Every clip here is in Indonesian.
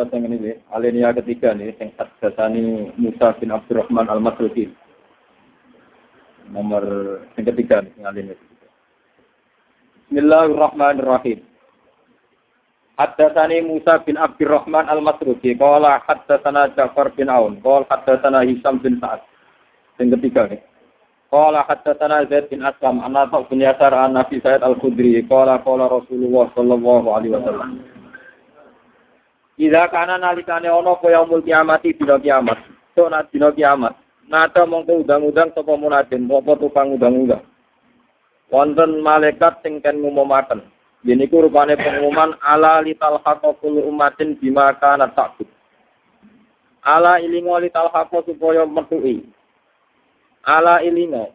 Wasa yang ini, alinea ketiga nih, yang hadasani Musa bin Abdurrahman al-Masruki. Nomor yang ketiga nih, alinea ketiga. Bismillahirrahmanirrahim. Hadasani Musa bin Abdurrahman al-Masruki. Kala hadasana Ja'far bin Aun. Kala hadasana Hisam bin Sa'ad. Yang ketiga nih. Qala haddatsana Zaid bin Aslam anna ta bin Yasar an Nabi Sa'id Al-Khudri qala qala Rasulullah sallallahu alaihi wasallam Ida kana nalikane ana kaya yaumul kiamati dina kiamat. So na dina kiamat. Nada mongko udang-udang sapa munadin? Apa tukang udang-udang wonten malaikat sing kan ngumumaken yen iku rupane pengumuman ala lital haqul umatin bima kana takut ala ilingo lital haqo supaya metuhi ala ilingo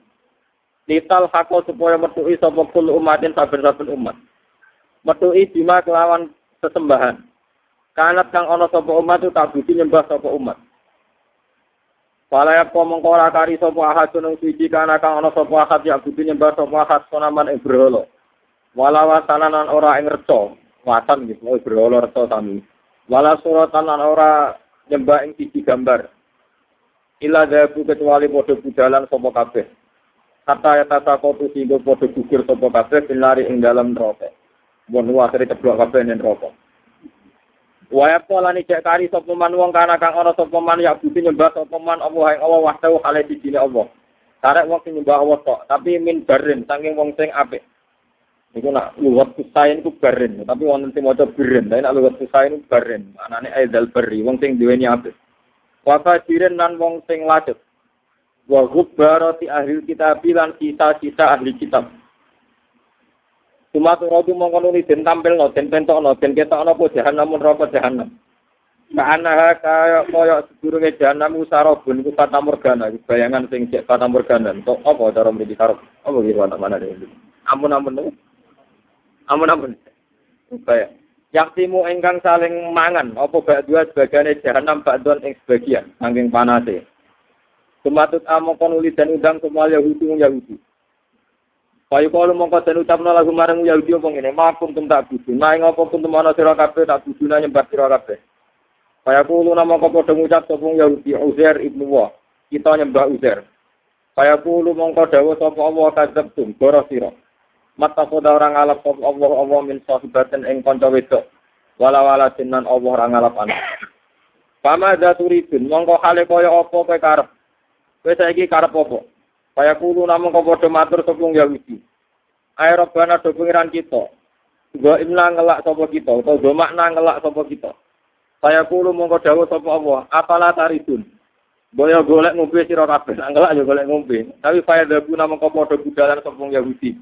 lital hako supaya metui sapa kul umatin saben-saben umat. Metui bima kelawan sesembahan kanat kang ana sapa umat itu tak budi nyembah sapa umat Palaya po mengkora kari sapa ahad sunung suci kana kang ana sapa ahad ya budi nyembah sapa ahad sonaman ing berhala wala wasananan ora ing reca watan gitu berhala reca sami wala suratan ora nyembah ing siji gambar Ila dabu kecuali podo budalan sopo kabeh. Kata ya tata kotu sehingga podo gugur sopo kabeh binari ing dalam neraka. Bon akhirnya ceblok kabeh ning neraka. Waya pola ni cek kari sopo man wong kana kang ana sopo man ya budi nyembah sopo man Allah yang Allah wahdahu hale dijine Allah. Karek wong nyembah Allah kok, tapi min barin saking wong sing apik. Iku nak luwat kusain ku barin, tapi wonten sing maca birin, tapi nak luwat kusain ku barin. Anane aidal bari, wong sing duweni apik. wa fajirin lan wong sing lajut wa gubbarati ahli kitab lan sisa-sisa ahli kitab Sumat rodu mongko nuli den tampilno den pentokno den ketokno apa jahanam neraka jahanam Kana kaya kaya sedurunge jahanam usarabun iku kata morgana. Bayangan sing cek kata morgana. Kok apa cara mriki karo apa kira anak mana dhewe ampun ampun ampun ampun kayak Yaktimu engkang saling mangan, apa bak dua sebagiannya jahanam bak dua ing sebagian, saking panase. Sumatut amokon dan udang semua Yahudi Yahudi. Payu kalau mongko dan ucapna lagu marang Yahudi apa ngene, makum tum tak budu. Nah ing apa pun temono sira kabeh tak buduna nyembah sira kabeh. Kaya kulo nama kau padha ngucap sapa Yahudi Uzair ibnu Wa. Kita nyembah Uzair. Kaya kulo mongko dawuh sapa Allah kadzabtum, goro sira. mata koda orang alap sop Allah Allah min sahibatin ing kanca wedok wala wala jinan Allah orang alap anak Pama turidun mongko hale kaya apa kowe karep kowe saiki karep apa kaya kulo namung kok padha matur sopung Yahudi Ayo Rabbana do pengiran kita Gua imna ngelak sapa kita utawa makna ngelak sapa kita Kaya kulo mongko dawuh sapa Allah apalah taridun Boyo golek ngombe sira kabeh, ngelak yo golek ngombe. Tapi faedah guna mengko padha budalan sopung Yahudi.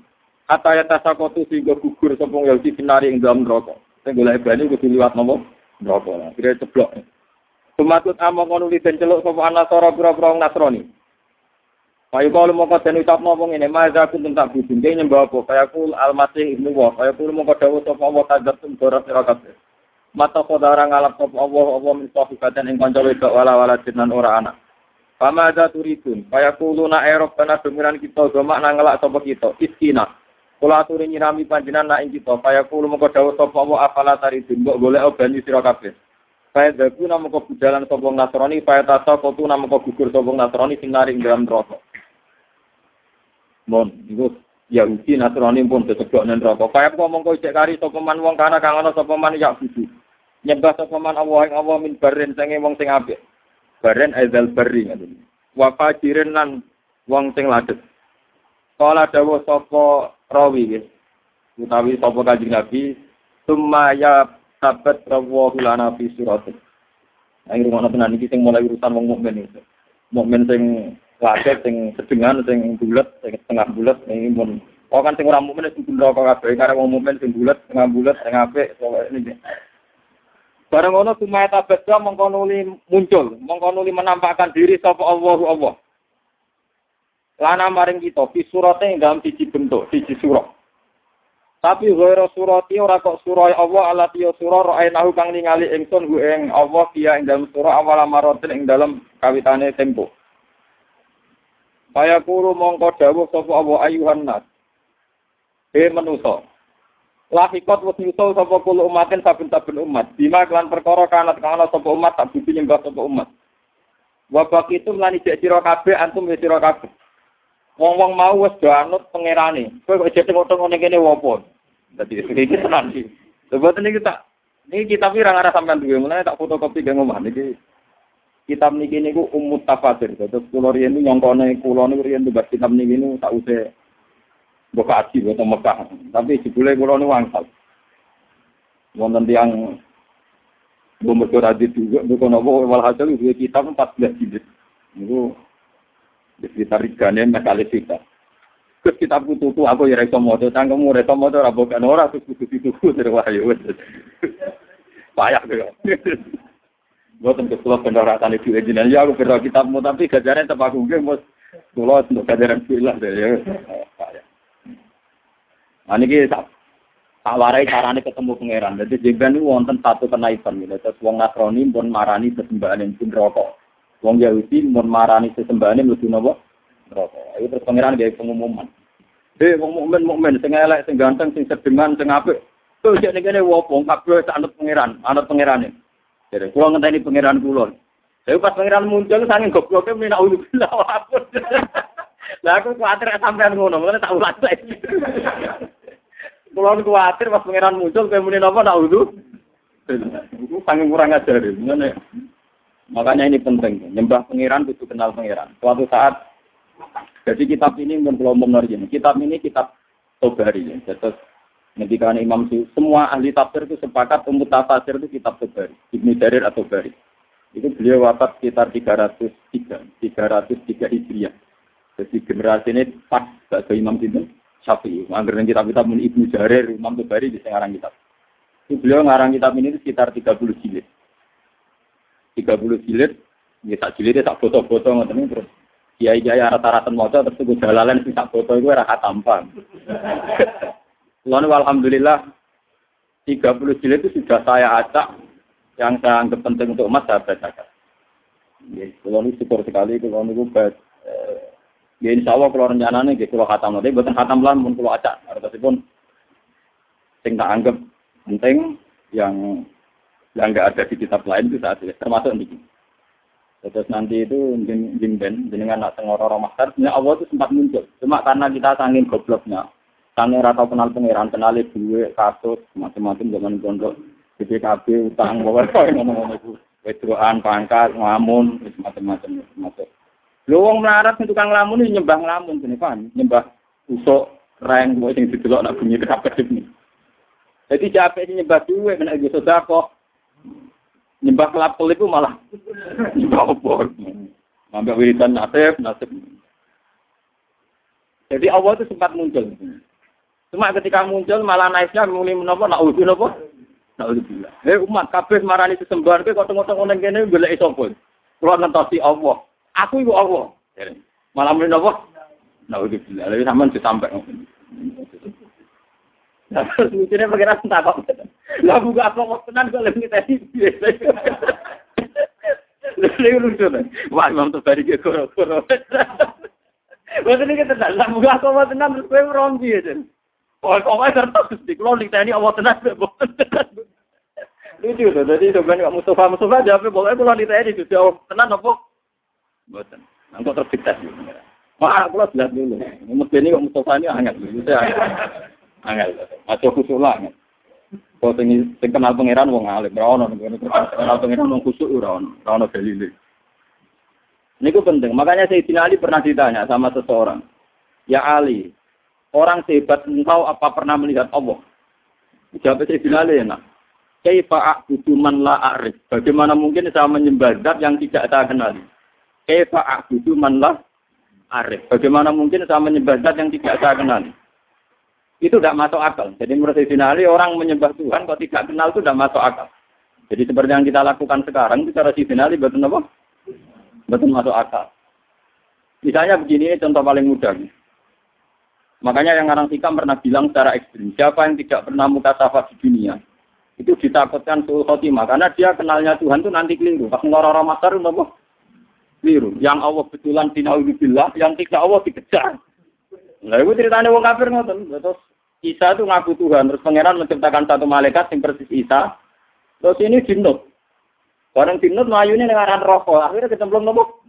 Kata ya tasakotu sehingga gugur sopong Yahudi binari ing dalam neraka. Sing golek bani kudu liwat nopo? Neraka. Kira ceblok. Sumatut among liden celuk sapa anasara pira-pira Nasrani. Payu kalau mau kau ucap nopo ini, maza aku tentang bujung dia nyembah apa? Kayak aku almasih ibnu wah. Kayak aku mau kau dawuh sapa Allah kadzab tum dorat sira Mata saudara ngalap sapa Allah Allah min sahibatan ing kanca wedok wala wala jinan ora anak. Pama ada turidun, kaya kuluna erok karena demiran kita gomak nangelak sapa kita, iskina. Kula aturi nyirami panjenengan nak kita, kaya kulo mengko dawuh sapa wa afala taridun, mbok golek obani sira kabeh. Kaya dagu namo kok budalan sapa Nasrani, kaya tasa kotu namo kok gugur sapa Nasrani sing naring dalam neraka. Mon, iku Yahudi Nasrani pun tetep nang neraka. Kaya kok mongko cek kari sapa man wong kana kang ana sapa man ya budu. Nyembah sapa man Allah ing Allah min baren sange wong sing apik. Baren aizal barri ngoten. Wa fajirin lan wong sing ladet. Kala dawuh sapa rawi ya. Utawi sapa Kanjeng Nabi sumaya sabat rawu lana fi surat. Ini rumah tenan iki sing mulai urusan wong mukmin itu. Mukmin sing wajar sing sedengan sing bulat sing setengah bulat ini pun Oh kan sing ora mukmin sing neraka kabeh karena wong mukmin sing bulat setengah bulat sing apik ini. Barang ono sumaya tabadha mongko nuli muncul, mongko nuli menampakkan diri sapa Allahu Allah. Lana maring kita fi surate ing dalam siji bentuk, siji surah. Tapi ghairu surati ora kok surah Allah ala tiyo surah ra'ainahu kang ningali ingsun hu ing Allah dia ing dalam surah awal marotin ing dalam kawitane tempo. Kaya kuru mongko dawuh sapa Allah ayuhan nas. He manusa. Lahikot wis nyusul sapa kulo umatin saben-saben umat. Bima kelan perkara kanat kana sapa umat tak budi nyembah sapa umat. Wa itu melani cek sira kabeh antum wis sira kabeh. Wong-wong mau wis do anut pangerane. Kowe kok jek ngono ngene kene wopo? Dadi iki tenan iki. Sebab ini kita ini kitab ini orang sampean duwe mulai tak fotokopi gak ngomah niki kitab niki niku umut tafsir. Terus kula riyen nyongkone kula niku riyen tugas kitab niki niku tak usah mbok kaji boten Mekah. Tapi jebule kula niku wangsal. Wonten tiyang Bumur Radit juga, bukan nopo walhasil dua kitab 14 jilid. Itu di sekitar Rigane Mekalis kita. Terus kitab tuh aku ya reso moto, tanggamu reso moto rabokan ora terus dituku dari wahyu. Payah tuh. Gue tentu kalau pendaratan itu ejinan ya aku berdoa kitabmu tapi gajaran tempat aku gue mau kalau untuk gajaran bilang deh ya. Nah ini tak warai carane ketemu pangeran. Jadi jengben itu wonten satu kenaikan gitu. Terus wong Nasrani pun marani sesembahan yang pun rokok. Wong Yahudi pun marani sesembahan yang lebih nopo rokok. Itu terus pangeran gaya pengumuman. Hei, wong mukmin mukmin, sing elek, sing ganteng, sing sedengan, sing apik. Tuh jadi kene wopo, kabeh anut pangeran, anut. Jadi kula ngenteni pangeran kula. Saya pas pangeran muncul sange gobloknya meni nak ulu bila wapun. Lah aku kuatir sampean ngono, ngene tak ulang lagi. Kulo kuatir pas pangeran muncul kowe muni napa nak wudu. Iku sange kurang ajar ngene. Makanya ini penting, nyembah pangeran kudu kenal pangeran. Suatu saat jadi kitab ini belum ini. Kitab ini kitab Tobari. Ya. Terus ketika Imam Su, semua ahli tafsir itu sepakat umum tafsir itu kitab Tobari. Ibnu Jarir atau Tobari. Itu beliau wafat sekitar 303, 303 Hijriah. Jadi generasi ini pas ke Imam Sinten Syafi'i. Angger kitab-kitab Ibnu Jarir, Imam Tobari di sekarang kitab. Itu beliau ngarang kitab ini sekitar 30 jilid. 30 jilid, ya tak jilid tak foto-foto ngoten terus kiai kiai rata-rata moco terus jalalan sing tak foto itu raka tampang. Lalu alhamdulillah 30 jilid itu sudah saya acak yang saya anggap penting untuk umat saya bacakan. Ya, kalau syukur sekali kalau ini gue Ya insya Allah kalau rencananya gitu kalau khatam nanti buatan khatam lah pun kalau acak pun sing tak anggap penting yang yang nggak ada di kitab lain itu saat ini termasuk ini. Terus nanti itu jeng ben dengan anak tengoro mahtar, sebenarnya Allah itu sempat muncul. Cuma karena kita sangin gobloknya, sangin rata kenal pangeran, kenal duit, kasus, macam-macam zaman pondok, BPKB, utang, bawa ngomong-ngomong itu, wedroan, pangkat, ngamun, macam-macam, macam. Lu wong melarat itu tukang lamun ini nyembah lamun, ini kan, nyembah usuk, reng, buat yang didelok nak bunyi kerapet ini. Jadi capek nyembah duit, menak sodako, nyembah kelapel itu malah nyembah obor. Ngambil wiridan nasib, nasib. Jadi Allah itu sempat muncul. Cuma ketika muncul malah naiknya muni menapa nak udah napa? Nak udah Eh umat kabeh marani sesembahan kowe kok tengok-tengok ning kene golek sapa? Kulo ngentosi Allah. Aku iku Allah. Malah muni napa? Nak udah bilang. Lalu sampean disampe. Lucunya pengiran takut. Lah buka apa kok tenan kok lebih tadi. Lalu lucu nih. Wah, Imam Tobari ke koro-koro. Maksudnya kita lah buka apa tenan terus gue merompi aja. Kok gak terus Gusti, kalau ning tani Allah tenan Lucu tuh, jadi sebenarnya Mustafa Mustafa jawabnya pokoknya kalau ditanya di Gusti Allah tenan apa? Boten. Nangkok terfiktas. Wah, aku jelas dulu. Mesti ini kok Mustafa ini hangat dulu. Angel. Aja khusuk lah. Kok sing sing kenal pangeran wong alim, ora ono kenal pangeran wong khusuk ora ono, ora ono dalile. Niku penting. Makanya Sayyidina Ali pernah ditanya sama seseorang. Ya Ali, orang sehebat engkau apa pernah melihat Allah? Jawab Sayyidina Ali enak. Kaifa a'budu man la a'rif? Bagaimana mungkin saya menyembah zat yang tidak saya kenali? Kaifa a'budu man la a'rif? Bagaimana mungkin saya menyembah zat yang tidak saya kenali? Itu tidak masuk akal. Jadi menurut Ali, orang menyembah Tuhan kalau tidak kenal itu tidak masuk akal. Jadi seperti yang kita lakukan sekarang, itu cara Sayyidina betul apa? Betul masuk akal. Misalnya begini, contoh paling mudah. Makanya yang orang Sikam pernah bilang secara ekstrim, siapa yang tidak pernah muka safat di dunia, itu ditakutkan suul khotimah. Karena dia kenalnya Tuhan itu nanti keliru. Pas ngorong-ngorong makar, apa? Liru. Yang Allah betulan dinauzubillah, yang tidak Allah dikejar. Nah, itu ceritanya wong kafir ngoten. Terus Isa itu ngaku Tuhan, terus pangeran menciptakan satu malaikat yang persis Isa. Terus ini jinut. Barang jinut ini dengan rokok, akhirnya kecemplung nopo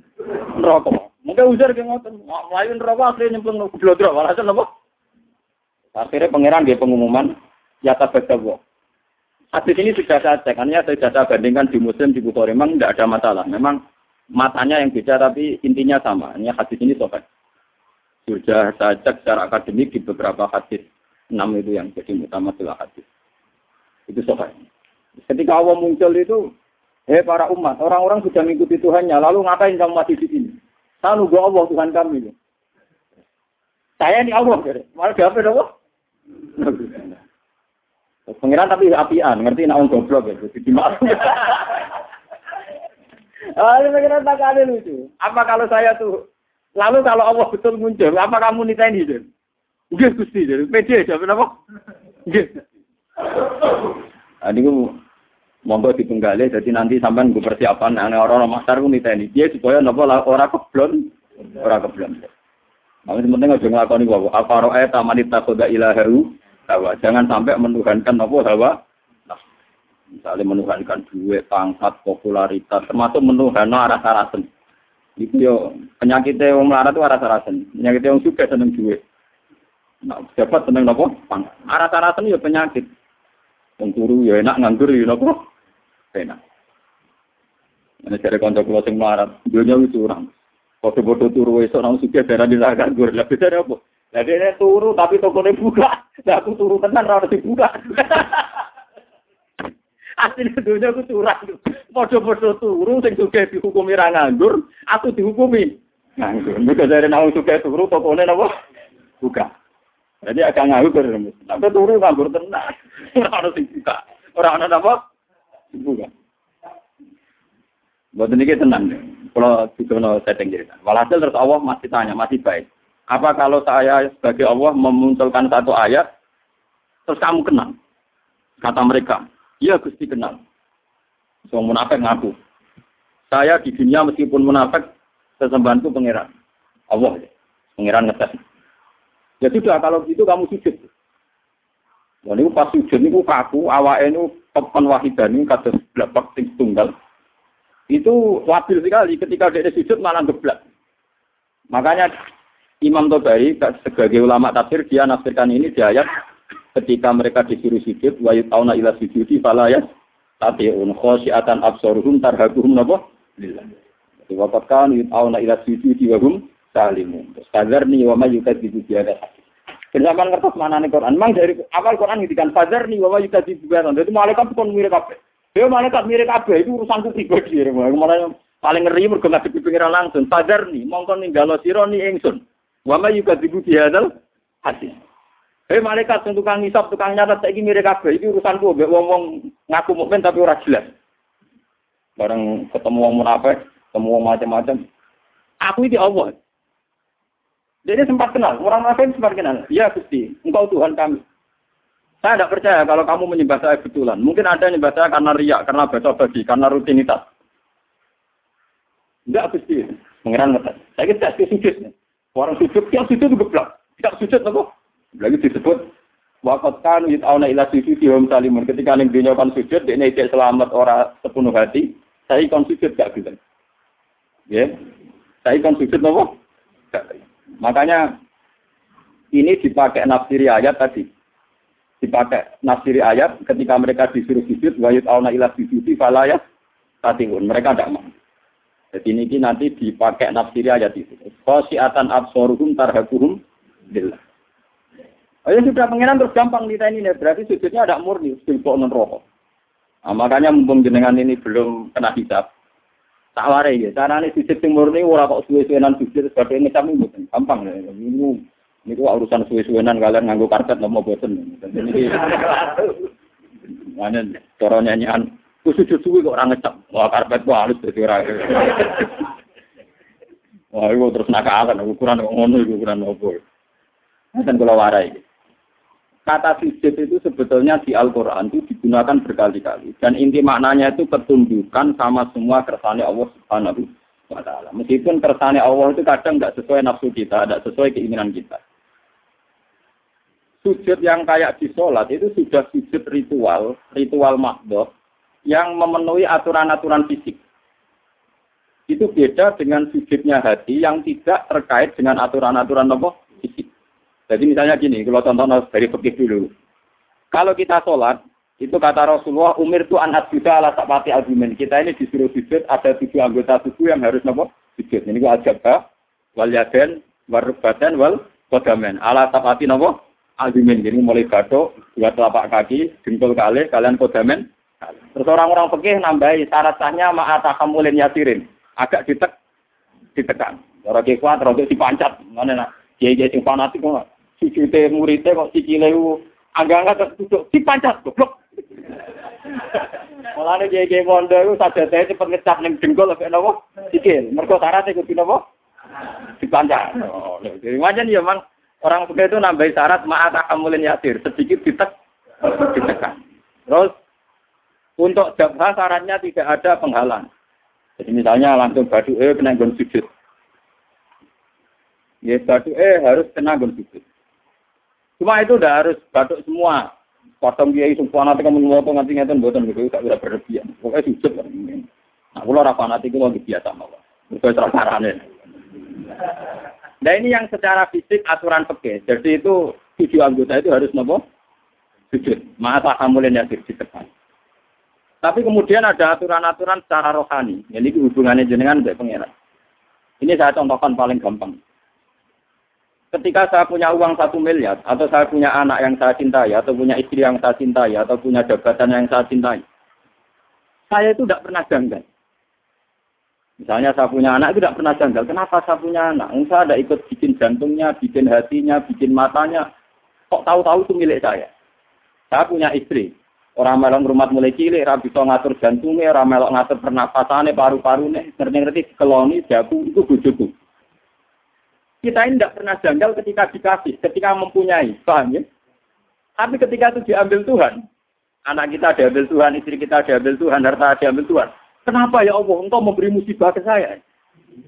rokok. Mungkin ujar kayak ngoten, melayu rokok akhirnya nyemplung nopo blodro, walhasil nopo. Akhirnya pangeran dia pengumuman, ya tabadawa. Hadis ini sudah saya cek, hanya saya sudah bandingkan di Muslim, di Bukhari, memang tidak ada masalah. Memang matanya yang beda, tapi intinya sama. Ini hadis ini sobat. Sudah saya cek secara akademik di beberapa hadis. Enam itu yang jadi utama adalah hadis. Itu sobat. Ketika Allah muncul itu, hei para umat, orang-orang sudah mengikuti Tuhannya, lalu ngapain kamu masih di sini? Saya nunggu Allah Tuhan kami. Saya ini Allah. Malah apa Allah? Pengiran tapi apian, ngerti nak orang goblok ya, jadi dimaklum. Ah, ini pengiran tak ada lucu. Apa kalau saya tuh, lalu kalau Allah betul muncul, apa kamu niteni itu? Gak gusti, jadi pede? Gak. Ini gue monggo ditunggali, jadi nanti sampai gue persiapan, aneh orang-orang masar gue niteni. Dia supaya nopo orang keblon, orang keblon. Namun penting aja ngelakoni wawo. Apa roe tamanita koda ilaheru, hawa. Jangan sampai menuhankan apa hawa. Nah, misalnya menuhankan duit, pangkat, popularitas, termasuk menuhan rasa rasen. Itu yo penyakitnya yang melarat itu rasa rasen. Penyakitnya yang suka seneng duit. Nah, dapat seneng nopo pangkat. Rasa rasen yo penyakit. Yang turu ya enak nganggur ya nopo enak. Ini cari konco kulo sing melarat, dunia itu orang. Foto-foto turu esok nang suka darah di zakat gue. Lah beda apa? Lah dia turu tapi tokonya buka. Lah aku turu tenan ora dibuka. Aslinya dunia aku curang. Foto-foto turu sing suka dihukumi ra nganggur, aku dihukumi nganggur. Mereka dari nang suka turu tokonya apa? Buka. Jadi agak nganggur. Tapi turu nganggur tenan. Ora ono sing buka. Ora ono apa? Buka. Buat ini tenang. Kalau no setting cerita. Walhasil terus Allah masih tanya, masih baik. Apa kalau saya sebagai Allah memunculkan satu ayat, terus kamu kenal? Kata mereka, iya Gusti kenal. So munafik ngaku. Saya di dunia meskipun munafik, sesembahanku pangeran. Allah, pangeran ngetes. Ya sudah, kalau gitu kamu sujud. Dan ini pas sujud ini kaku, awak ini pepan wahidan ini kata belakang tunggal itu wabil sekali ketika dia sujud malah geblak. Makanya Imam Tobari sebagai ulama tafsir dia nafsirkan ini di ayat ketika mereka disuruh sujud wa yutauna ila sujudi fala yas tatiun khosyiatan absaruhum tarhaquhum napa lillah. Jadi waqat kan yutauna ila sujudi wa hum salimun. Fadarni wa may yukadzibu bi Kenapa ngertos mana nih Quran? Memang dari awal Quran ngitikan fadarni wa may yukadzibu bi hadha. Jadi malaikat pun mirip kabeh. Ya malaikat mirip kabeh itu urusanku pribadi. Mulai paling ngeri mergo ngadepi pengiran langsung. Sadar nih, mongkon ninggalo sira ni ingsun. Wa ma yukadibu bihadzal hadis. Hei malaikat sing tukang ngisap, tukang nyatet saiki mirip kabeh. Iki urusanku mbek wong-wong ngaku mukmin tapi ora jelas. Bareng ketemu wong munafik, ketemu wong macam-macam. Aku ini Allah. Jadi sempat kenal, orang munafik sempat kenal. Ya Gusti, engkau Tuhan kami. Saya tidak percaya kalau kamu menyembah saya betulan. Mungkin ada yang menyembah saya karena riak, karena baca bagi, karena rutinitas. Enggak, Gusti. Mengeran ngetes. Saya kira tidak sujud. Orang sujud, yang sujud geblak. Tidak sujud, apa? Lagi disebut, Wakat kan yit'auna ila sujud hum salimun. Ketika yang dinyakan sujud, dia tidak selamat orang sepenuh hati. Saya ikon sujud gak bilang. Ya, saya ikon sujud apa? Makanya ini dipakai nafsiri ayat tadi. Dipakai nafsiri ayat ketika mereka disuruh sujud wayut auna ilah sujudi falayat tatihun mereka tidak mau. Jadi ini nanti dipakai nafsiri ayat itu. Khosiatan absoruhum tarhakuhum billah. Oh ya sudah pengiran terus gampang kita ini berarti sujudnya ada murni silpok non rokok. Nah, makanya mumpung jenengan ini belum kena hisap. Tak ya, cara ini sujud yang murni ora kok suwe-suwenan sujud ngecam ini gampang ya. Ini ini urusan suwe-suwenan kalian nganggo karpet mau boten. Ini mana cara nyanyian sujud suwe kok orang ngecap. Wah karpet gua halus dadi ora. Wah itu terus nakalan ukuran ngono ukuran opo. Dan kalau warai. Kata sujud itu sebetulnya di Al-Quran itu digunakan berkali-kali. Dan inti maknanya itu ketundukan sama semua kersane Allah Subhanahu wa taala. Meskipun kersane Allah itu kadang nggak sesuai nafsu kita, tidak sesuai keinginan kita. Sujud yang kayak di sholat itu sudah sujud ritual, ritual makdoh, yang memenuhi aturan-aturan fisik. Itu beda dengan sujudnya hati yang tidak terkait dengan aturan-aturan apa? fisik. Jadi misalnya gini, kalau contoh dari fikih dulu. Kalau kita sholat, itu kata Rasulullah, umir itu anak juga ala sapati argumen. Kita ini disuruh sujud, ada tujuh anggota tubuh yang harus nopo sujud. Ini gua ajabah, wal yaden, warubatan, wal kodamen. Ala sapati nopo argumen. Jadi mulai batuk, dua telapak kaki, jempol kali, kalian kodamen. Terus orang-orang fikih nambahi syarat sahnya ma'ata kamulin yasirin. Agak ditek, ditekan. Orang kuat, orang dipancat. Mana nak? Kiai-kiai sing fanatik sujute muridnya kok sikile agak-agak duduk dipancat goblok. Mulane kiai-kiai pondok iku sajate cepet ngecap ning dengkul lek napa? Sikil. Mergo syarat iku napa? Dipancat. Oh, jadi wajan ya mang orang suka itu nambahi syarat ma'ata kamulin yasir, sedikit ditek ditekan. Terus untuk jabha syaratnya tidak ada penghalang. Jadi misalnya langsung badu eh kena gon sujud. Ya batu eh harus kena gon sujud. Cuma itu udah harus batuk semua. Potong dia itu nanti kamu ngomong nanti ngeten buatan gitu tak bisa berlebihan. Pokoknya sujud kan. Nah, kalau rafa nanti kalau biasa malah. Itu carane. Nah ini yang secara fisik aturan peke. Jadi itu tujuh anggota itu harus nopo sujud. Masa hamulin ya ditekan. Tapi kemudian ada aturan-aturan secara rohani. Ini hubungannya jenengan dengan pengiran. Ini saya contohkan paling gampang. Ketika saya punya uang satu miliar, atau saya punya anak yang saya cintai, atau punya istri yang saya cintai, atau punya jabatan yang saya cintai, saya itu tidak pernah janggal. Misalnya saya punya anak itu tidak pernah janggal. Kenapa saya punya anak? Saya ada ikut bikin jantungnya, bikin hatinya, bikin matanya. Kok tahu-tahu itu milik saya? Saya punya istri. Orang melok rumah mulai cilik, rabi bisa ngatur jantungnya, orang melok ngatur pernapasannya, paru-parunya, ngerti-ngerti keloni, jago, itu bujuku. Kita ini tidak pernah janggal ketika dikasih, ketika mempunyai. Paham ya? Tapi ketika itu diambil Tuhan, anak kita diambil Tuhan, istri kita diambil Tuhan, harta diambil Tuhan. Kenapa ya Allah engkau memberi musibah ke saya?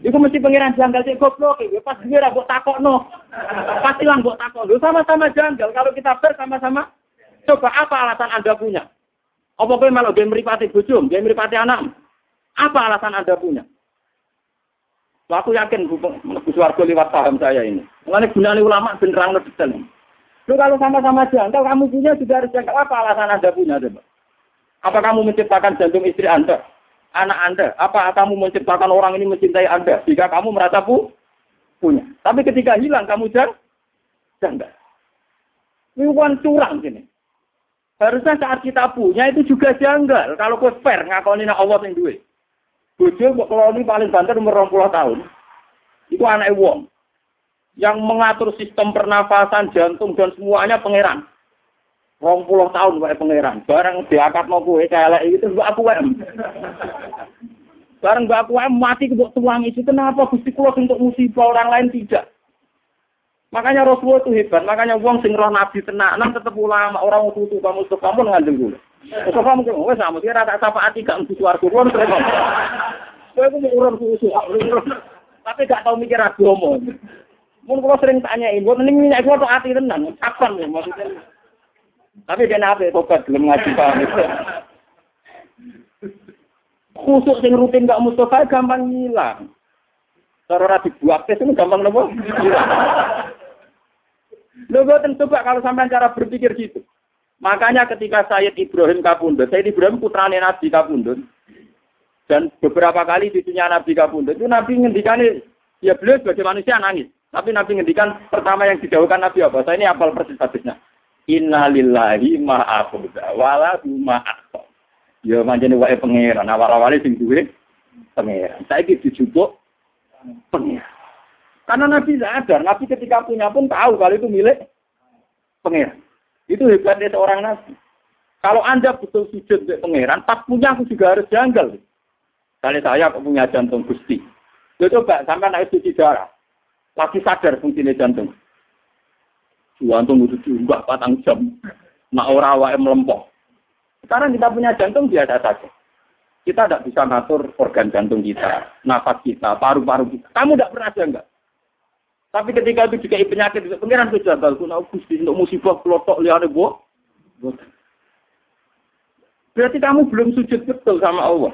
Itu mesti pengiran janggal sih goblok ya. Pas dia takok takokno. Pasti lah takok takokno. Sama-sama janggal. Kalau kita bersama-sama coba apa alasan Anda punya? Apa kowe malah dia meripati bujum, dia meripati anak? Apa alasan Anda punya? Aku yakin Gus Wargo lewat paham saya ini. Mengenai gunanya ulama benerang detail. Lu kalau sama-sama jangkau, kamu punya juga harus jangkau. Apa alasan Anda punya? Coba? Apa kamu menciptakan jantung istri Anda? Anak Anda? Apa kamu menciptakan orang ini mencintai Anda? Jika kamu merasa pu punya. Tapi ketika hilang, kamu jang janggal. Ini bukan curang sini. Harusnya saat kita punya itu juga janggal. Kalau kau fair, ngakoni Allah yang duit. Bojo mbok keloni paling banter umur 20 tahun. Itu anak wong. Yang mengatur sistem pernafasan, jantung dan semuanya pangeran. 20 tahun wae pangeran. Bareng diakatno kowe kelek itu mbok aku wae. Bareng mbok aku wae mati kebok tuang itu kenapa Gusti kula untuk musibah orang lain tidak. Makanya Rasulullah itu hebat. Makanya wong sing roh nabi tenan tetep ulama orang tutu kamu kamu ngandel kula. Kamu kok wes sama kira tak sapa ati gak mesti swarga kuwi terus. Kowe ku urun susu, tapi gak tau mikir agama. Mun kula sering tanyain, buat ning minyak kula tok ati tenan, kapan ya maksudnya. Tapi dia nabe tobat belum ngaji paham. Khusuk sing rutin gak Mustafa gampang hilang. Cara ora dibuat tes itu gampang nopo? Lho boten coba kalau sampai cara berpikir gitu. Makanya ketika Sayyid Ibrahim Kapundut, Sayyid Ibrahim putrane Nabi Kapundut, dan beberapa kali cucunya Nabi Kapundut, itu Nabi ngendikan, ya beliau sebagai manusia nangis. Tapi Nabi ngendikan pertama yang dijauhkan Nabi apa? Saya ini apal persis hadisnya. Inna lillahi ma'akhudha wala ma'akhudha. Ya manjane wae pangeran, awal-awale sing duwe pangeran. Saiki dijupuk pangeran. Karena Nabi sadar, Nabi ketika punya pun tahu kalau itu milik pangeran. Itu hebatnya seorang nabi. Kalau Anda betul sujud untuk pangeran, pas punya aku juga harus janggal. Kali saya punya jantung gusti. Yo coba sampai naik cuci darah. Lagi sadar fungsinya jantung. Jantung itu juga patang jam. Nak ora wae melempok. Sekarang kita punya jantung biasa saja. Kita tidak bisa ngatur organ jantung kita, nafas kita, paru-paru kita. Kamu tidak pernah janggal. Tapi ketika itu juga penyakit, pengiran itu janggal. Kuna gusti untuk musibah kelotok liane buah. Berarti kamu belum sujud betul sama Allah.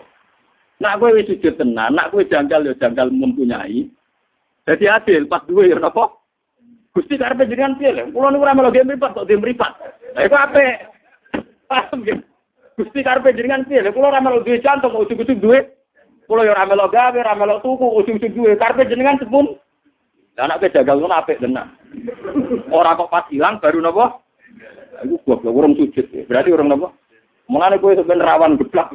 Nak gue sujud tenan, nak gue janggal ya janggal mempunyai. Jadi adil, pas dua ya apa? Gusti karepe jenengan piye lho? Kula niku ora melu game mripat kok game mripat. Lah iku. Paham nggih? Gusti karepe jenengan piye lho? Kula ora melu duwe jantung ujug-ujug duwe. Kula ya ora melu gawe, ora melu tuku ujug-ujug duwe. Jenengan sepun. Lah nek jagal ngono apik tenan. Ora kok pas hilang baru napa? Iku goblok urung sujud. Berarti urung napa? Mulane kowe sampeyan rawan geblak.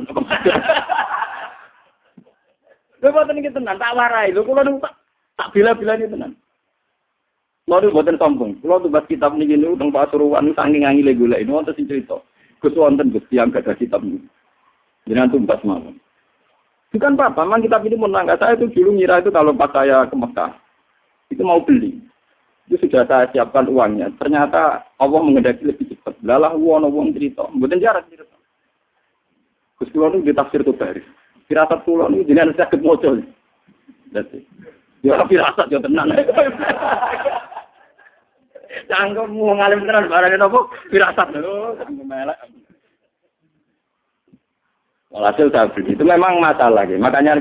Lha boten iki tenan tak warai. Lho kula tak tak bila-bilani tenan. Kalau itu buatan sombong. Kalau tuh kitab ini gini, utang pasuruan saking angin gula ini wonten sing cerita. Gus wonten Gus yang gak ada kitab ini. Jangan tumbas malam. Bukan apa, memang kitab ini menang. Saya itu dulu ngira itu kalau pas saya ke Mekah, itu mau beli. Itu sudah saya siapkan uangnya. Ternyata Allah mengendaki lebih cepat. Lalah uang uang cerita. Bukan jarak cerita. Gus Kulon itu ditafsir tuh baris. Firasat Kulon itu jenengan sakit mocol. Jadi, ya firasat ya tenang. Cangkem mau ngalim tenan barang apa? Firasat lho, melek. Walhasil saya beli. Itu memang masalah. Ya. Makanya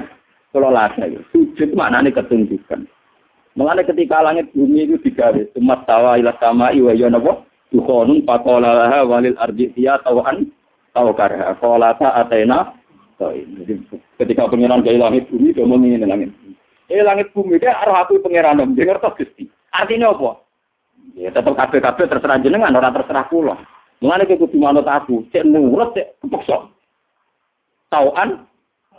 kalau lada, sujud maknanya ketunjukan. Mengenai ketika langit bumi itu digawe, semat tawa ila sama iwa ya napa? Dukhonun pakola laha walil ardi tiya tawan tawa karha. Kolata atena. Jadi ketika pengiran dari langit bumi, dia menginginkan langit bumi. Eh langit bumi, dia arah aku pengiran, dia ngerti Gusti. Artinya apa? Ya tetap kabeh-kabeh terserah jenengan, orang terserah. Mulane kowe kudu manut aku, cek nurut cek kepeksa. Tauan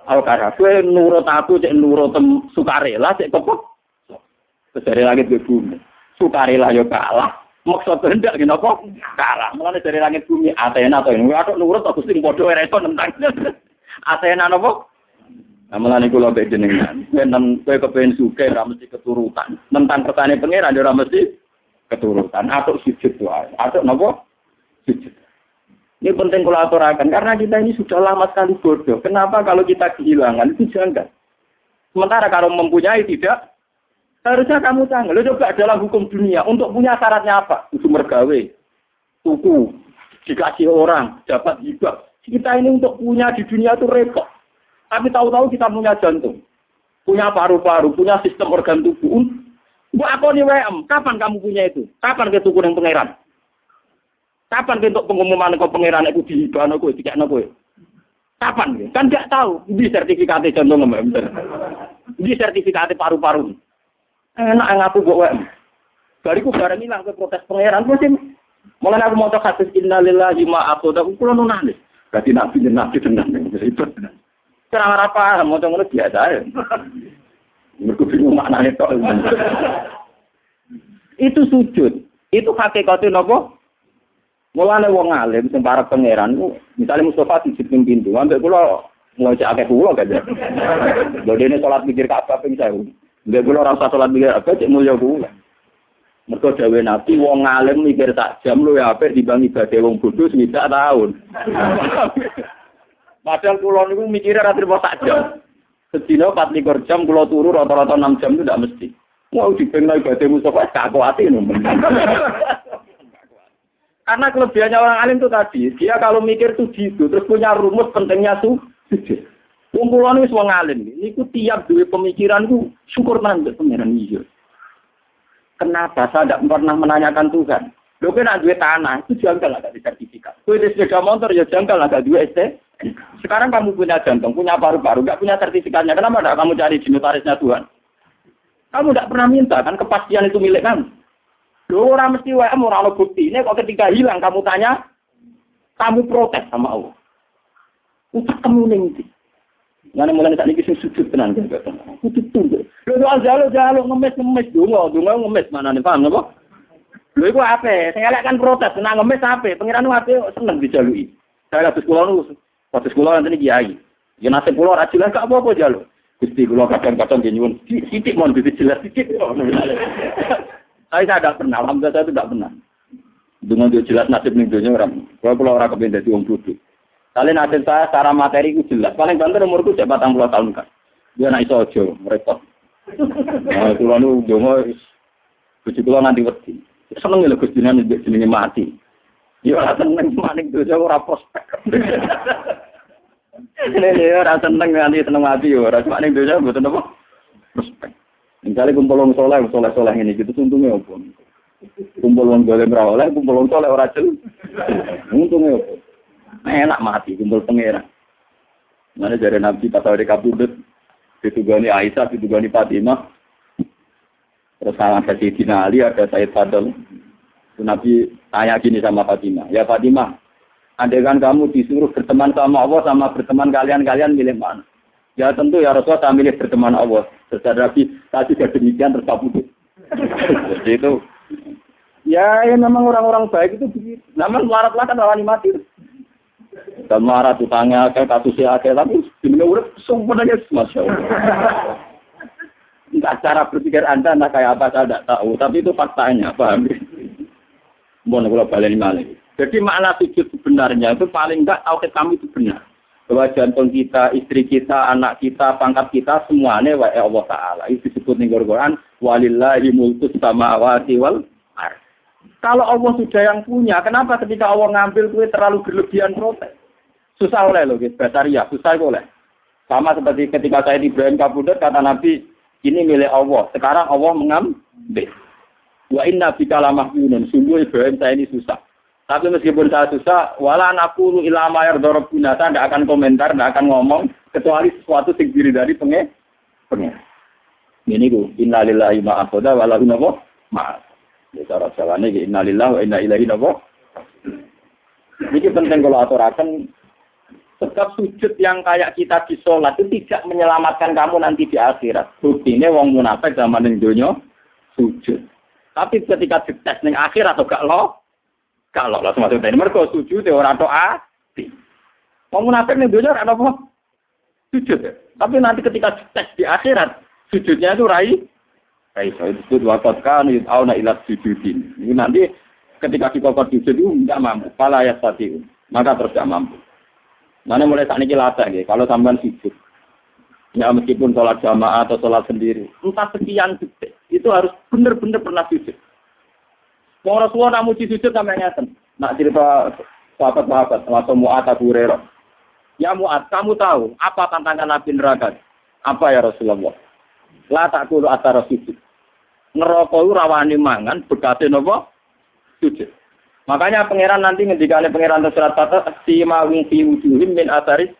al kara kowe nurut aku cek nurut sukarela cek kepek. Dari langit ke bumi. Sukarela yo kalah. Maksud kehendak gini apa? Kalah. Mulane dari langit bumi Athena atau ini. Aku nurut aku sing padha reso nentang. Athena napa? Nah, mulane kula mbek jenengan. Kowe kepen suke mesti keturutan. Nentang pertanyaan pangeran ora mesti keturutan atau sujud doa atau nopo sujud. Ini penting kalau aturakan karena kita ini sudah lama sekali bodoh. Kenapa kalau kita kehilangan itu janggal. Sementara kalau mempunyai tidak, harusnya kamu tanggal. Lo coba dalam hukum dunia untuk punya syaratnya apa? Untuk mergawe, tuku, dikasih orang, dapat hibah. Kita ini untuk punya di dunia itu repot. Tapi tahu-tahu kita punya jantung, punya paru-paru, punya sistem organ tubuh Bu aku nih WM, kapan kamu punya itu? Kapan kita tuku yang pangeran? Kapan untuk pengumuman kau pangeran itu dihibah aku, tidak aku? Kapan? Kan tidak tahu. Di sertifikatnya contoh nggak Di sertifikatnya paru-paru. Enak aku buat WM. Bariku barang hilang ke protes pangeran. Terus mulai aku mau hadis innalillahi ma aku dah kulo nulis. Berarti nabi nabi tenang. Ribet. Serang apa? Mau tahu biasa ya. Bingung maknanya kok. itu sujud. Itu hakikatnya nopo. Mulane wong alim sing para pangeran misalnya Mustafa sujud ning pintu, ambek kula ngocek akeh kula gak Lho dene salat mikir apa ping 1000. Mbek kula ora usah salat mikir apa cek mulya kula. Mergo dawuh Nabi wong alim mikir tak jam lu ya apik dibanding ibadah wong bodoh swidak tahun. Padahal kula niku mikire ra trimo sak jam. Sedina 24 jam kula turu rata-rata 6 jam itu tidak mesti. Mau dipengno ibadah Mustafa gak kuati Karena kelebihannya orang alim itu tadi, dia kalau mikir tuh gitu, terus punya rumus pentingnya tuh Kumpulan ini semua ngalim, ini ku tiap dua pemikiran ku syukur nanti pengiran hijau. Kenapa saya tidak pernah menanyakan Tuhan? Lo kan ada tanah, itu janggal ada di sertifikat. Kue di sepeda motor ya janggal ada dua ST. Sekarang kamu punya jantung, punya paru-paru, nggak punya sertifikatnya. Kenapa tidak kamu cari di notarisnya Tuhan? Kamu tidak pernah minta kan kepastian itu milik kamu. Lo orang mesti WM orang bukti. Ini kok ketika hilang kamu tanya, kamu protes sama Allah. Utak kamu nanti. Mulai saat ini sujud tenang juga. Sujud tunggu. Lo doa jalo jalo ngemes ngemes dungo dungo ngemes mana nih paham napa? Lo itu apa? Saya lihat kan protes, tenang ngemes apa? Pengiran apa? Seneng dijalui. Saya lihat sekolah nu Waktu sekolah nanti kiai. Ya nasib pulau rajilah gak apa-apa jalo. Gusti pulau kadang-kadang dia nyuwun sidik mau bibit jelas sidik. Saya tidak pernah, alhamdulillah saya tidak pernah. Dengan jelas nasib nih dunia orang. Kalau pulau orang kepengen jadi uang bodoh. Kalian hasil saya secara materi itu jelas. Paling banter umurku cek 40 tahun kan. Dia naik sojo, repot. Nah, kula nu donga bojo kula nanti wedi. Seneng lho Gusti nek jenenge mati. Ya ora seneng maning dosa ora prospek. Ini ya ora seneng nganti seneng mati ya ora maning dosa mboten apa prospek. Misalnya kumpul wong soleh, soleh soleh ini gitu, untungnya apa? Kumpul wong golem ora oleh, kumpul wong soleh ora jel. Untungnya apa? Enak mati, kumpul pangeran. Mana dari Nabi pas hari kabudut, ditugani Aisyah, ditugani Fatimah. Terus sama Sayyidina Ali, ada Sayyid Fadl. Nabi tanya gini sama Fatimah, ya Fatimah, andaikan kamu disuruh berteman sama Allah sama berteman kalian-kalian milih mana? Ya tentu ya Rasulullah saya milih berteman Allah. Secara Nabi tadi sudah demikian terus kabudut. Jadi itu ya, ya memang orang-orang baik itu begitu. Namun melarat lah kan rawani mati. Dan marah tutangnya kayak kasusnya kayak tapi ini udah semuanya masya Allah. Entah cara berpikir anda entah kayak apa saya tidak tahu, tapi itu faktanya, paham? Mohon kalau balik malah. Jadi makna sujud sebenarnya itu paling enggak tauhid kami itu benar. Bahwa jantung kita, istri kita, anak kita, pangkat kita semuanya wa Allah Ta'ala. Itu disebut nih Quran. Walillahi mulkus samawati wal ardh. Kalau Allah sudah yang punya, kenapa ketika Allah ngambil kue terlalu berlebihan protes? Susah oleh loh, gitu. Basaria, susah oleh. Sama seperti ketika saya di Ibrahim Kabudut, kata Nabi, ini milik Allah. Sekarang Allah mengambil. Wa inna bika lamah yunun. Sungguh Ibrahim saya ini susah. Tapi meskipun saya susah, wala anakulu ilama dorok guna, saya tidak akan komentar, tidak akan ngomong, kecuali sesuatu yang diri dari penge, penge. Ini ku, innalillahi ma'akoda, walahu nabo, ma'as. Ya, cara jalannya, innalillahi wa inna ilahi nabo. Ini penting kalau aturakan Sebab sujud yang kayak kita di sholat itu tidak menyelamatkan kamu nanti di akhirat. Buktinya wong munafik zaman yang dunia sujud. Tapi ketika dites ning akhirat atau gak lo, gak lo langsung masuk. Mereka sujud ya orang doa. Wong munafik ning dunia ada apa? Sujud ya. Tapi nanti ketika dites di akhirat, sujudnya itu rai. Rai so itu sujud wakot kan yut'auna ilat sujudin. Ini nanti ketika kita sujud itu tidak mampu. Pala ya Maka terus tidak mampu. Mana mulai saat ini lata ya, kalau sampean sujud. Ya meskipun sholat jamaah atau sholat sendiri. Entah sekian detik. Itu harus benar-benar pernah sujud. Mau Rasulullah namu sujud sampai nyata. Nak cerita sahabat-sahabat. Langsung Mu'at Abu Hurairah. Ya Mu'at, kamu tahu apa tantangan Nabi neraka? Apa ya Rasulullah? La kulu atara sujud. Ngerokok rawani mangan, bekasnya nopo sujud. Makanya pangeran nanti ngendikane pangeran surat Fatah si mawing fi wujuhim min asaris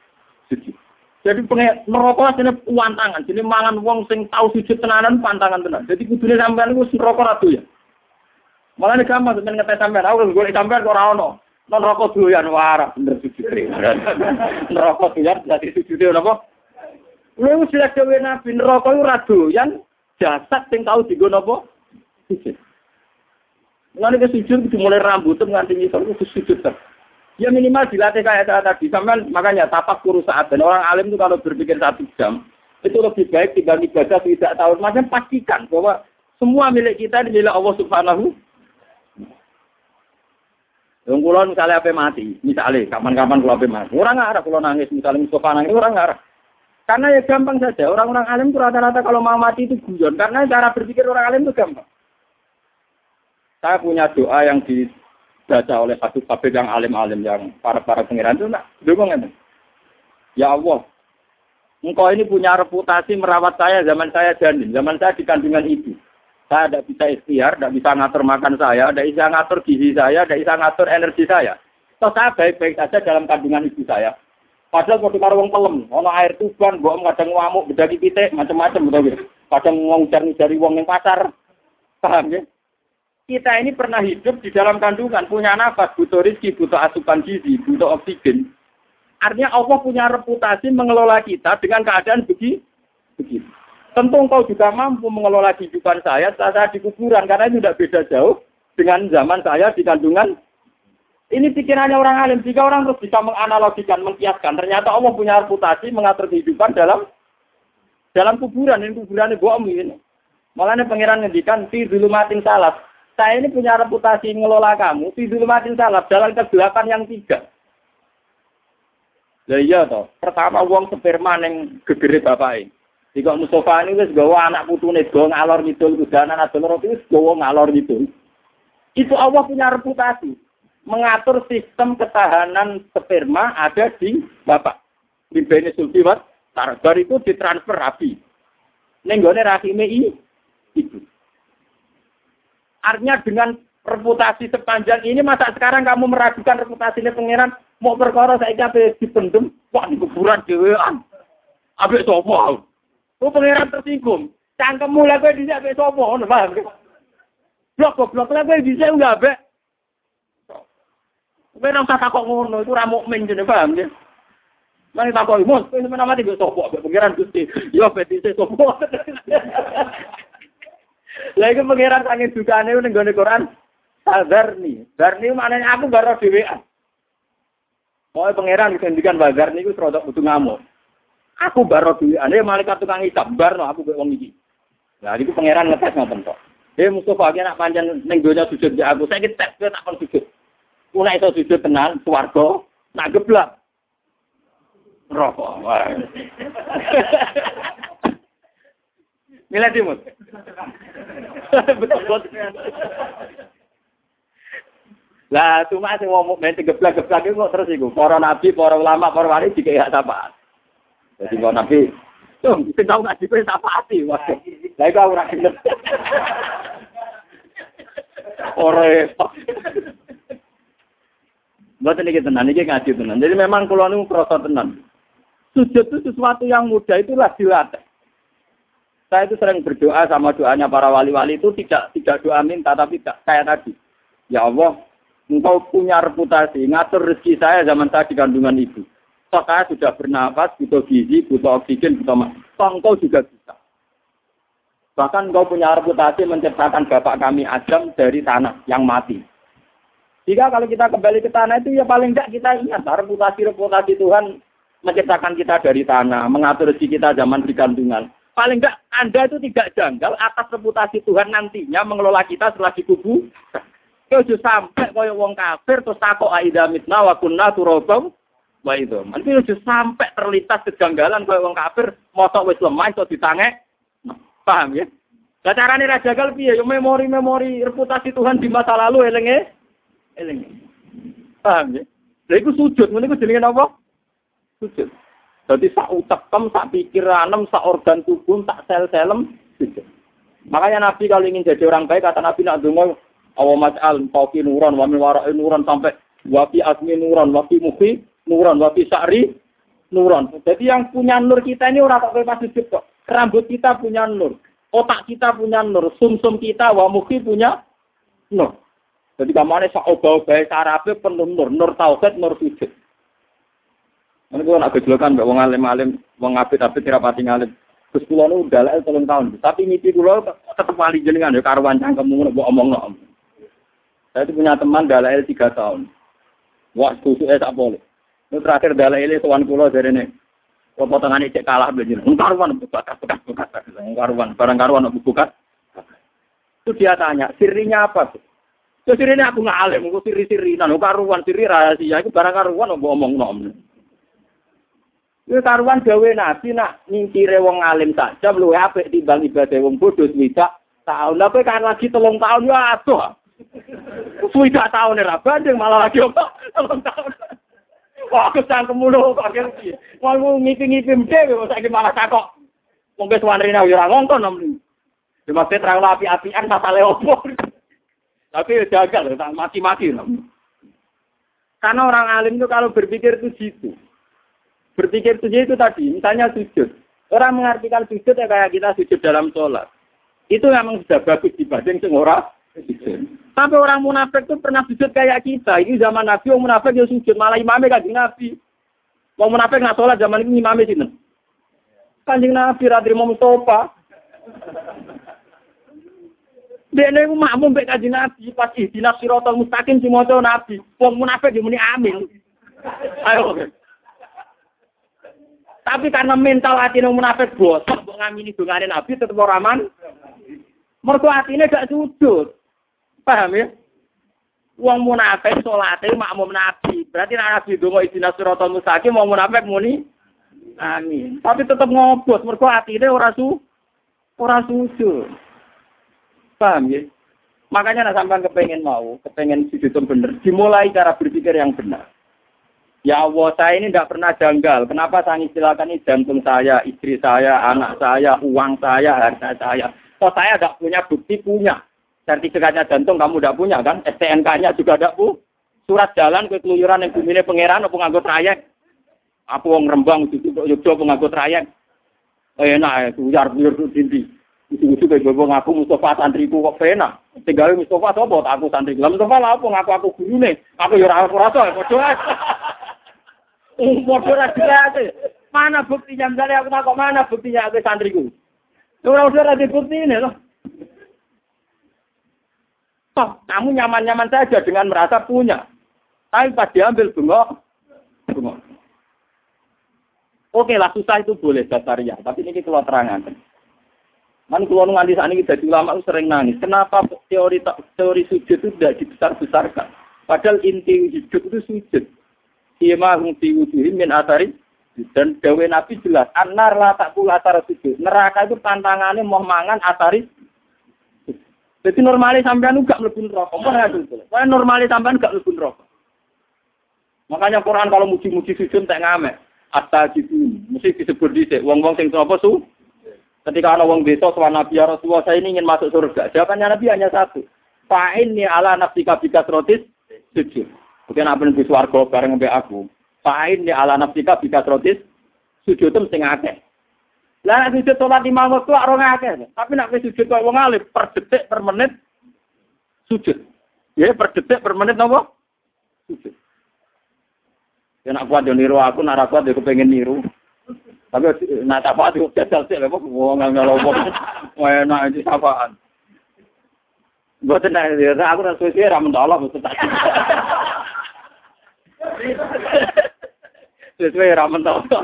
sujud. Jadi pengen merokok asline pantangan. Jadi mangan wong sing tahu sujud tenanan pantangan tenan. Jadi kudune sampean iku merokok ratu ya. Malah nek gampang sampean ngetes sampean, aku golek sampean ora ono. Non rokok doyan warak bener sujud. Nerokok doyan dadi sujude napa? Lu wis lek dhewe nabi neraka ora doyan jasad sing tahu digo napa? Sujud. Lalu ke sujud dimulai rambut nganti ngisor itu sujud ter. Ya minimal dilatih kayak saya tadi. Sampai makanya tapak kuru saat dan orang alim itu kalau berpikir satu jam itu lebih baik tinggal ibadah tidak tahu. Macam pastikan bahwa semua milik kita ini milik Allah Subhanahu. Yang kulo misalnya apa mati, misalnya kapan-kapan kulo apa mati, orang nggak ada kulo nangis, misalnya Mustafa nangis orang nggak ada. Karena ya gampang saja, orang-orang alim itu rata-rata kalau mau mati itu guyon, karena cara berpikir orang alim itu gampang. Saya punya doa yang dibaca oleh satu kabir yang alim-alim yang para para pengiran itu nak dukung itu. Ya Allah, engkau ini punya reputasi merawat saya zaman saya janin, zaman saya di kandungan ibu. Saya tidak bisa ikhtiar, tidak bisa ngatur makan saya, tidak bisa ngatur gizi saya, tidak bisa ngatur energi saya. Toh saya baik-baik saja dalam kandungan ibu saya. Padahal kalau karo wong pelem, ono air tuban, mbok kadang ngamuk, bedaki pitik, macam-macam betul Kadang ngomong cari wong yang pasar. Paham ya? kita ini pernah hidup di dalam kandungan, punya nafas, butuh rezeki, butuh asupan gizi, butuh oksigen. Artinya Allah punya reputasi mengelola kita dengan keadaan begini. begitu. Tentu engkau juga mampu mengelola kehidupan saya saat saya di kuburan, karena itu tidak beda jauh dengan zaman saya di kandungan. Ini pikirannya orang alim. Jika orang terus bisa menganalogikan, mengkiaskan, ternyata Allah punya reputasi mengatur kehidupan dalam dalam kuburan. Ini kuburan ini bohong ini. Malah ini pangeran ngendikan, fi matin salah saya ini punya reputasi ngelola kamu, di makin salah, dalam kegelapan yang tiga. Lah iya toh, pertama wong sperma ning gegere bapake. Jika Mustafa ini wis gawa anak putune go ngalor ngidul kudanan adol roti wis gawa ngalor ngidul. Itu Allah punya reputasi mengatur sistem ketahanan sperma ada di bapak. Di bene sulfiwat, tarbar itu ditransfer rapi. Nenggone rahime i, itu. Artinya dengan reputasi sepanjang ini masa sekarang kamu meragukan reputasinya pangeran mau perkara saya apa dipendem wah di kuburan dewean abek sopo oh pangeran tersinggung cangkemmu lah gue bisa abek sopo ngono paham blok goblok lah enggak abek Kowe ora usah takok ngono, itu ra mukmin jene paham ya. Mari takok mus, kowe sampeyan mati kok sapa pengiran Gusti. Yo beti se sapa. Lah iku pengiran sange dukane ning gone Quran. Sadarni. Darni maknanya aku gak roh dhewean. Mau pangeran dikendikan bazar niku rodok butuh ngamuk. Aku baro dhewean, ya malaikat tukang hisab bar aku kok wong iki. Lah iku pangeran ngetes ngoten kok. Eh Mustafa ki nak panjang ning donya sujud di aku, saya tes tak kon sujud. Kuna itu sujud tenan, swarga, nak geblak. Rokok. Milih timut. Betul Lah cuma sing wong mukmin geblak-geblak iku terus iku para nabi, para ulama, para wali dikek hak syafaat. Jadi kalau nabi, tuh sing tau ngaji kowe syafaati. Lah iku ora gelem. Ora Buat ini tenan, ini ngaji tenan. Jadi memang kalau ini merasa tenan. Sujud itu sesuatu yang mudah itulah dilatih. Saya itu sering berdoa sama doanya para wali-wali itu tidak tidak doa minta tapi tidak kayak tadi. Ya Allah, engkau punya reputasi ngatur rezeki saya zaman saya di kandungan ibu. So, saya sudah bernapas, butuh gizi, butuh oksigen, butuh mak. engkau juga bisa. Bahkan engkau punya reputasi menciptakan bapak kami Adam dari tanah yang mati. Jika kalau kita kembali ke tanah itu ya paling tidak kita ingat reputasi-reputasi Tuhan menciptakan kita dari tanah, mengatur rezeki kita zaman di kandungan. Paling enggak Anda itu tidak janggal atas reputasi Tuhan nantinya mengelola kita setelah dikubur. Kau sampai kau wong kafir terus takut aida mitna wa kunna turobam itu. Nanti ojo sampai terlintas kejanggalan kau wong kafir motok wis lemah itu ditangek. Paham ya? Nah, caranya raja gal piye? memori-memori reputasi Tuhan di masa lalu elenge eling. Paham ya? Lha iku sujud, ngene iku jenenge apa? Sujud. Jadi sak utekem, sak pikiranem, sak organ tubuh, sak sel-selem sujud. Makanya Nabi kalau ingin jadi orang baik, kata Nabi nak dungo, awa mas'al, tauki nuran, wa min warai nuran, sampai wafi asmi nuran, wafi mufi nuran, wafi sa'ri nuran. Jadi yang punya nur kita ini orang tak pas sujud kok. Rambut kita punya nur, otak kita punya nur, sumsum -sum kita, wa mufi punya nur. Jadi kamane sak obah-obah sarape penuh nur, nur tauhid, nur sujud. Ini gue nak gejolakan mbak wong alim-alim, wong apit-apit kira pati ngalim. Terus kulo nu dalek telung tahun, tapi mimpi kulo tetep wali jenengan ya karuan cangkem ngono mbok omong no. Saya itu punya teman dalek tiga tahun. Wah, susu eh tak boleh. Ini terakhir dalek ini tuan kulo dari ini. Potongan ini cek kalah belajar. Karuan buka bekas bekas karuan barang karuan buka. Itu dia tanya, sirinya apa tuh? Terus ini aku ngalim, aku siri-sirinan, aku karuan, siri rahasia, aku barang karuan, aku ngomong nom. Ini karuan gawe nabi nak nyingkire wong alim saja, lu apik timbang ibadah wong bodoh swidak tahun. Lah kan lagi telung tahun ya aduh. Swidak tahun ora banding malah lagi kok telung tahun. Wah, aku cangkem mulu kok iki. Mau ngipi-ngipi dhewe kok saiki malah takok. Wong wis wanrina ora ngongkon nom. Dimaksud terlalu api-apian masale opo. Tapi ya jaga loh, mati-mati loh. Karena orang alim itu kalau berpikir itu gitu. Berpikir itu itu tadi, misalnya sujud. Orang mengartikan sujud ya kayak kita sujud dalam sholat. Itu memang sudah bagus dibanding semua sujud. Tapi orang munafik itu pernah sujud kayak kita. Ini zaman Nabi, orang munafik ya sujud. Malah imamnya kan Nabi. Mau munafik nggak sholat zaman ini imamnya sini. Kanjeng Nabi radri Mustafa. Dia ini makmum baik kaji nabi pas ihdinas sirotol mustaqim si moco nabi. Wong munafik di muni amin. Ayo. Tapi karena mental hati nang munafik bosok mbok ngamini dongane nabi tetep ora aman. Mergo atine gak sujud. Paham ya? Wong munafik salate makmum Nabi. Berarti nek Nabi donga idina siratal mustaqim wong munafik muni amin. Tapi tetep ngobos mergo atine ora su ora susu. Paham ya? Makanya nak sampean kepengen mau, kepengen sujud bener, dimulai cara berpikir yang benar. Ya Allah, saya ini tidak pernah janggal. Kenapa saya istilahkan ini jantung saya, istri saya, anak saya, uang saya, harta saya. Kok saya tidak punya bukti punya. Sertifikatnya jantung kamu tidak punya kan? STNK-nya juga tidak punya. Surat jalan ke keluyuran yang bumi pangeran apa nganggo trayek. Aku wong Rembang itu Yogyo penganggo trayek. Enak ya, uyar buyur dindi. Itu-itu kayak gue ngaku Mustafa santriku kok pena. Tinggal Mustafa sopo aku santri. Lah Mustafa lah apa ngaku aku guru nih. Aku ya ora ora ya padha ora dilate. Mana buktinya misalnya aku takut mana buktinya aku santriku. Ora ora ada bukti ini loh. Toh, kamu nyaman-nyaman saja dengan merasa punya. Tapi pas diambil bengok, bengok. Oke lah, susah itu boleh dasarnya. Tapi ini kita terangkan. Man kalau nganti saat ini jadi ulama sering nangis. Kenapa teori teori sujud itu tidak dibesar-besarkan? Padahal inti sujud itu sujud. Ima hum fi min atari dan dawe Nabi jelas, anar la tak pula asar sujud. Neraka itu tantangannya mau mangan asari. Jadi normalnya sampean gak mlebu neraka. Ngadu itu? Wah normalnya sampean gak mlebu neraka. Makanya Quran kalau muji-muji sujud tak ngamek. Gitu, mesti disebut di wong-wong sing apa su? Ketika ada orang desa soal Nabi ya Rasulullah, saya ini ingin masuk surga. Jawabannya Nabi hanya satu. Fa'in ni ala nafsi kabika trotis sujud. Mungkin apa nih warga bareng mbak aku. Fa'in ni ala nafsi kabika trotis sujud itu mesti ngake. Lah nek sujud sholat lima waktu orang ngake. Tapi nak sujud kok wong alim per detik per menit sujud. Ya per detik per menit nopo? Sujud. Ya nak kuat yo niru aku, nak kuat yo kepengen niru. Tapi nak apa itu jajal sih, lepas wong nggak ngelompok, enak itu sapaan. Gue tenang dia, aku rasa sih ramen Allah betul tadi. Sesuai ramen Allah.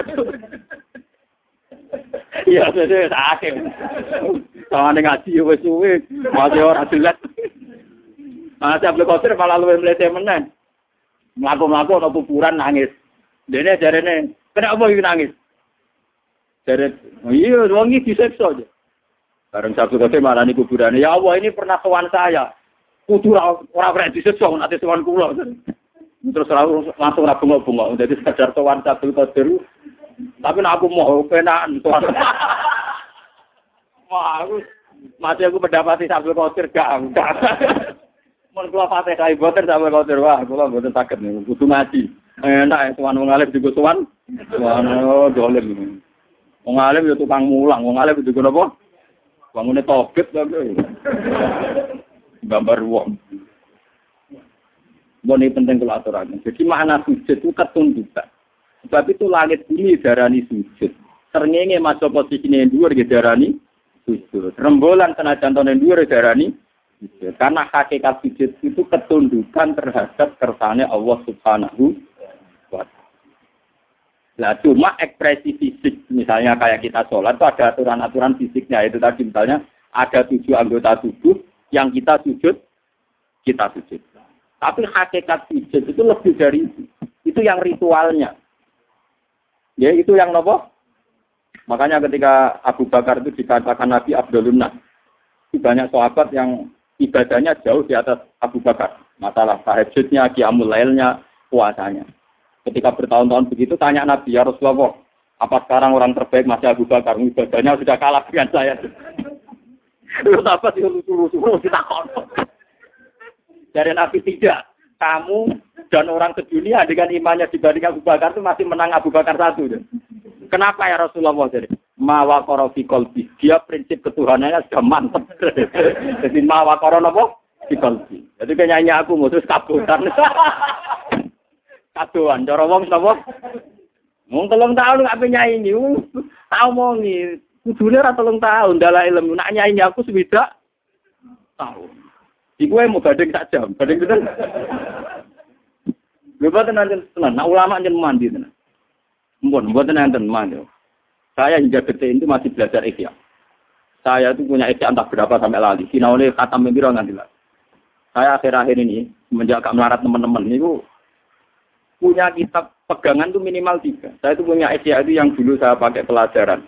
Iya, sesuai sakit. Sama dengan wes suwe, masih orang jelas. Masih Abdul Qadir malah lu melihat menen. Melaku-melaku atau kuburan nangis. Dene kenapa nangis? Oh iya, wong iki disiksa aja. Bareng satu kali malah nih kuburan. Ya Allah, ini pernah kawan saya. Kudu orang orang disiksa, nanti kawan kulo. Terus langsung rabu bunga Jadi sadar kawan satu kali Tapi nak aku mau penaan tuan. Wah, aku masih aku mendapati sambil kotir gak enggak. Mun kula fatih kai boten sambil kotir wah, kula boten nih, kudu ngaji. Enak ya tuan ngalih juga tuan. Tuan oh dolim. Wong alim ya tukang mulang, wong alim juga napa? Bangune tobit tapi. Gambar wong. Ini penting kalau aturan. Jadi makna sujud itu ketundukan. Sebab itu langit bumi darani sujud. Sernenge masuk posisi yang dua darani sujud. Rembolan kena jantung yang dua darani sujud. Karena hakikat sujud itu ketundukan terhadap kersane Allah Subhanahu. Nah, cuma ekspresi fisik, misalnya kayak kita sholat, itu ada aturan-aturan fisiknya. Itu tadi misalnya ada tujuh anggota tubuh yang kita sujud, kita sujud. Tapi hakikat sujud itu lebih dari itu. Itu yang ritualnya. Ya, itu yang nopo. Makanya ketika Abu Bakar itu dikatakan Nabi Abdulun banyak sahabat yang ibadahnya jauh di atas Abu Bakar. Masalah tahajudnya, kiamul lailnya, puasanya. Ketika bertahun-tahun begitu, tanya Nabi, ya Rasulullah, apa sekarang orang terbaik masih Abu Bakar? Ibadahnya sudah kalah dengan saya. Terus apa sih lucu-lucu kita Dari Nabi tidak. Kamu dan orang sedunia dengan imannya dibanding Abu Bakar itu masih menang Abu Bakar satu. Kenapa ya Rasulullah? Jadi, mawa korofi kolbi. Dia prinsip ketuhanannya sudah mantap. Jadi mawa korofi apa? Di kolbi. Jadi penyanyi aku mutus kabutan. Kadoan cara wong sapa mung telung tahun gak nyanyi tau mongi kudune ora telung tahun dalah ilmu nak nyanyi aku sewidak tahun iku mau badhe sak jam badhe pinten Lha boten nanti tenan, nak ulama njen mandi tenan. Mbon, boten nanten mandi. Saya hingga detik itu masih belajar ikhya. Saya itu punya ikhya entah berapa sampai lali. Sinaune kata nganti lah. Saya akhir-akhir ini, menjaga melarat teman-teman, itu punya kitab pegangan tuh minimal tiga. Saya itu punya Asia itu yang dulu saya pakai pelajaran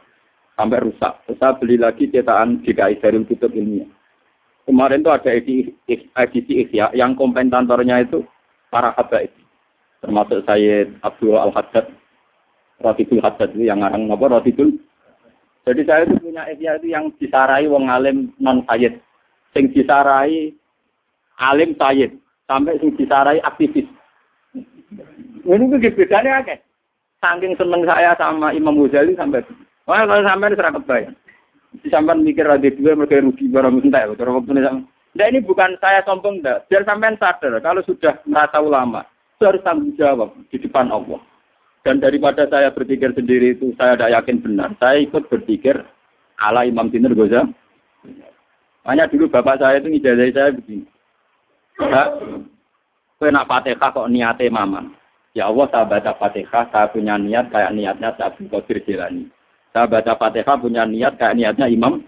sampai rusak. Terus saya beli lagi cetakan DKI dari Kutub Ilmiah. Kemarin tuh ada edisi, edisi Isya yang komentatornya itu para habaib. Termasuk saya Abdul Al-Haddad, Rotidul Haddad itu yang ngarang apa Rotidul. Jadi saya itu punya Isya itu yang disarai wong alim non sayyid. Sing disarai alim sayyid. Sampai sing disarai aktivis. Ini tuh bedanya akeh. Saking seneng saya sama Imam Ghazali sampai Wah, kalau sampai ini serang kebayang. Sampai mikir ada dua mereka rugi barang entah ya. Cara waktu Nah ini bukan saya sombong enggak. Biar sampai sadar kalau sudah merasa ulama itu harus tanggung jawab di depan Allah. Dan daripada saya berpikir sendiri itu saya tidak yakin benar. Saya ikut berpikir ala Imam Dinur Goza. Hanya dulu bapak saya itu ngijazah saya begini. Pak, saya nak fatihah kok niatnya mama. Ya Allah saya baca fatihah, saya punya niat kayak niatnya saya Qadir Jilani. Saya baca Fatihah punya niat kayak niatnya Imam.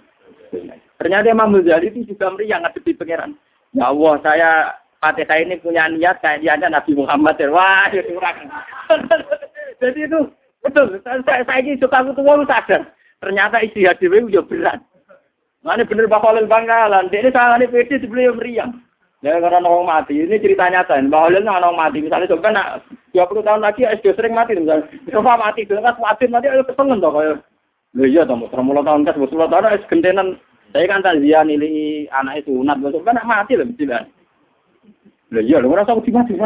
Ternyata Imam Ghazali itu juga meriang ngadepi pangeran. Ya Allah, saya Fatihah ini punya niat kayak niatnya Nabi Muhammad. Wah, itu kurang. Jadi itu betul. Saya, saya ini suka tua sadar. Ternyata isi hati itu berat. Mana bener Khalil Bangkalan. Dia ini sangat pede sebelum meriang. Ya karena orang mati. Ini cerita nyata. Mbak Khalil orang mati. Misalnya coba nak 20 tahun lagi SD sering mati. Misalnya, coba mati. Dengan mati mati ayo kesengen toh. Lho iya toh, termulo tahun kas, musuh tahun es gentenan. Saya kan takziah nilai anak itu unat, besok kan mati lah mesti lah. Lho iya, lho merasa uji mati.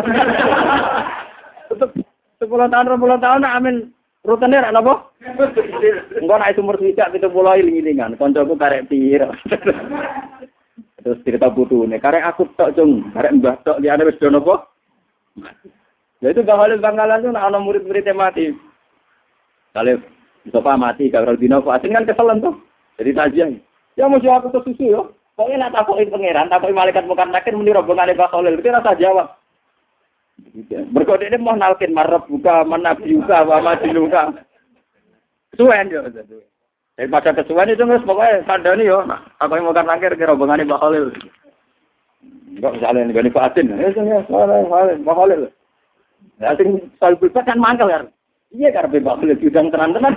Sepuluh tahun, sepuluh tahun, amin. Rutenya rak napa? Engko nek umur swidak 70 iling-ilingan, kancaku karek pir. Terus cerita putune, karek aku tok cung, karek mbah tok liyane wis do napa? Ya itu Bang Bangkalan tuh ana murid-muridnya mati. Kalau Mustafa mati, kalau dino fatin kan keselan tuh. Jadi tajian. Ya mau jawab ke susu yo. Pokoknya nak takokin pangeran, takokin malaikat muka nakir muni rombongan Pak Khalil. Kita rasa jawab. Berkode ini mau nalkin marab buka, menabi buka, apa diluka. Kesuwen yo. Daripada kesuwen itu nggak pokoknya kandani yo. Aku yang muka nakir ke rombongan Pak Khalil. Enggak misalnya ini gani fatin. Ya, ya, Pak Khalil. Ya, sing soal kan mangkel kan. Iya karena Pak Khalil bidang tenan-tenan.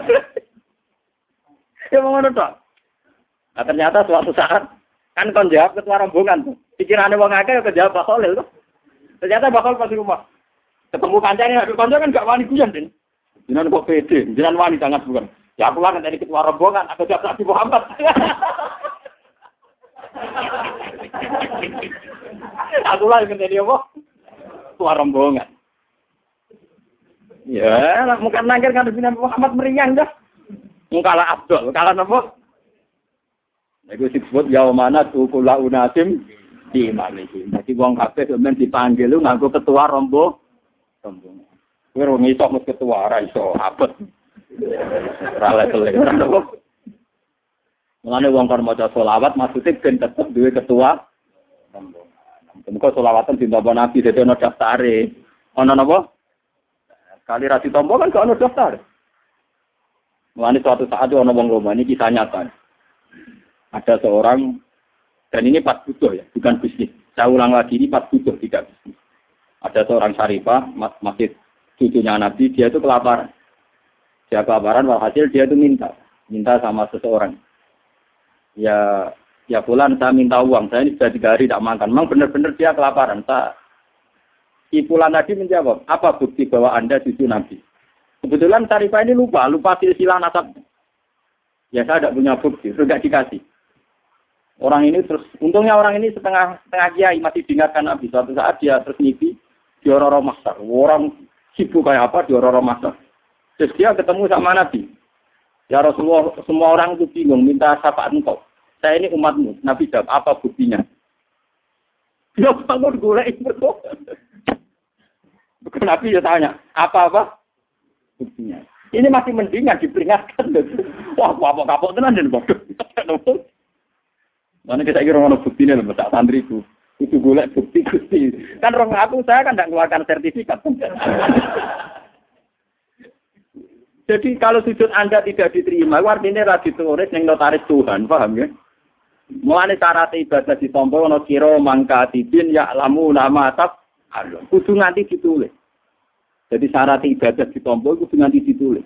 ya mau ngono. Nah ternyata suatu saat kan kon jawab ketua rombongan tuh. Pikirannya wong akeh ke jawab Pak Khalil tuh. Ternyata Pak Khalil rumah. Ketemu kancane habis kanca kan gak wani guyon, Den. Jenengan kok pede, jenengan wani sangat bukan. Ya aku kan dari ketua rombongan, aku jawab Nabi Muhammad. aku lah yang jadi apa? Ketua rombongan. Ya, lah muka nangkir kan Nabi Muhammad meriang dah. Kalah Abdul, kalah apa? Itu disebut ya mana tuh kula unasim di maliki. Jadi wong kabeh semen dipanggil lu nganggo ketua rombo. Rombo. Kowe ora iso ketua ora iso abet. Ora level. Mulane wong kon maca selawat maksudnya ben tetep duwe ketua. Muga selawatan dintampa Nabi dadi ana daftare. Ana napa? Kali rasi tombol kan ada daftar. Mulanya suatu saat ada orang Roma ini kisah nyata. Ada seorang dan ini pas butuh ya, bukan bisnis. Saya ulang lagi ini pas butuh tidak bisnis. Ada seorang syarifah, masih cucunya Nabi, dia itu kelaparan. Dia kelaparan, walhasil dia itu minta, minta sama seseorang. Ya, ya bulan saya minta uang, saya ini sudah tiga hari tidak makan. Memang benar-benar dia kelaparan. Saya Si Fulan tadi menjawab, apa bukti bahwa Anda cucu Nabi? Kebetulan Sarifah ini lupa, lupa silsilah nasab. Ya saya tidak punya bukti, sudah dikasih. Orang ini terus, untungnya orang ini setengah setengah kiai masih diingatkan Nabi. Suatu saat dia terus ngipi di orang-orang masak. Orang sibuk kayak apa di orang-orang masak. Terus dia ketemu sama Nabi. Ya Rasulullah, semua orang itu bingung, minta syafaat engkau. Saya ini umatmu. Nabi jawab, apa buktinya? Ya bangun golek Nabi ya tanya, apa-apa? Buktinya. Ini masih mendingan diperingatkan. Wah, apa kapok tenan dan bodoh. Mana kita kira orang bukti ini loh, santri itu. Itu golek bukti bukti. Kan orang aku saya kan tidak mengeluarkan sertifikat. Jadi kalau sujud Anda tidak diterima, artinya radi tulis yang notaris Tuhan, paham ya? Mulane syarat ibadah ditampa ana kira mangka tidin ya lamu nama tab kudu nganti ditulis. Jadi syarat ibadah ditampa kudu nganti ditulis.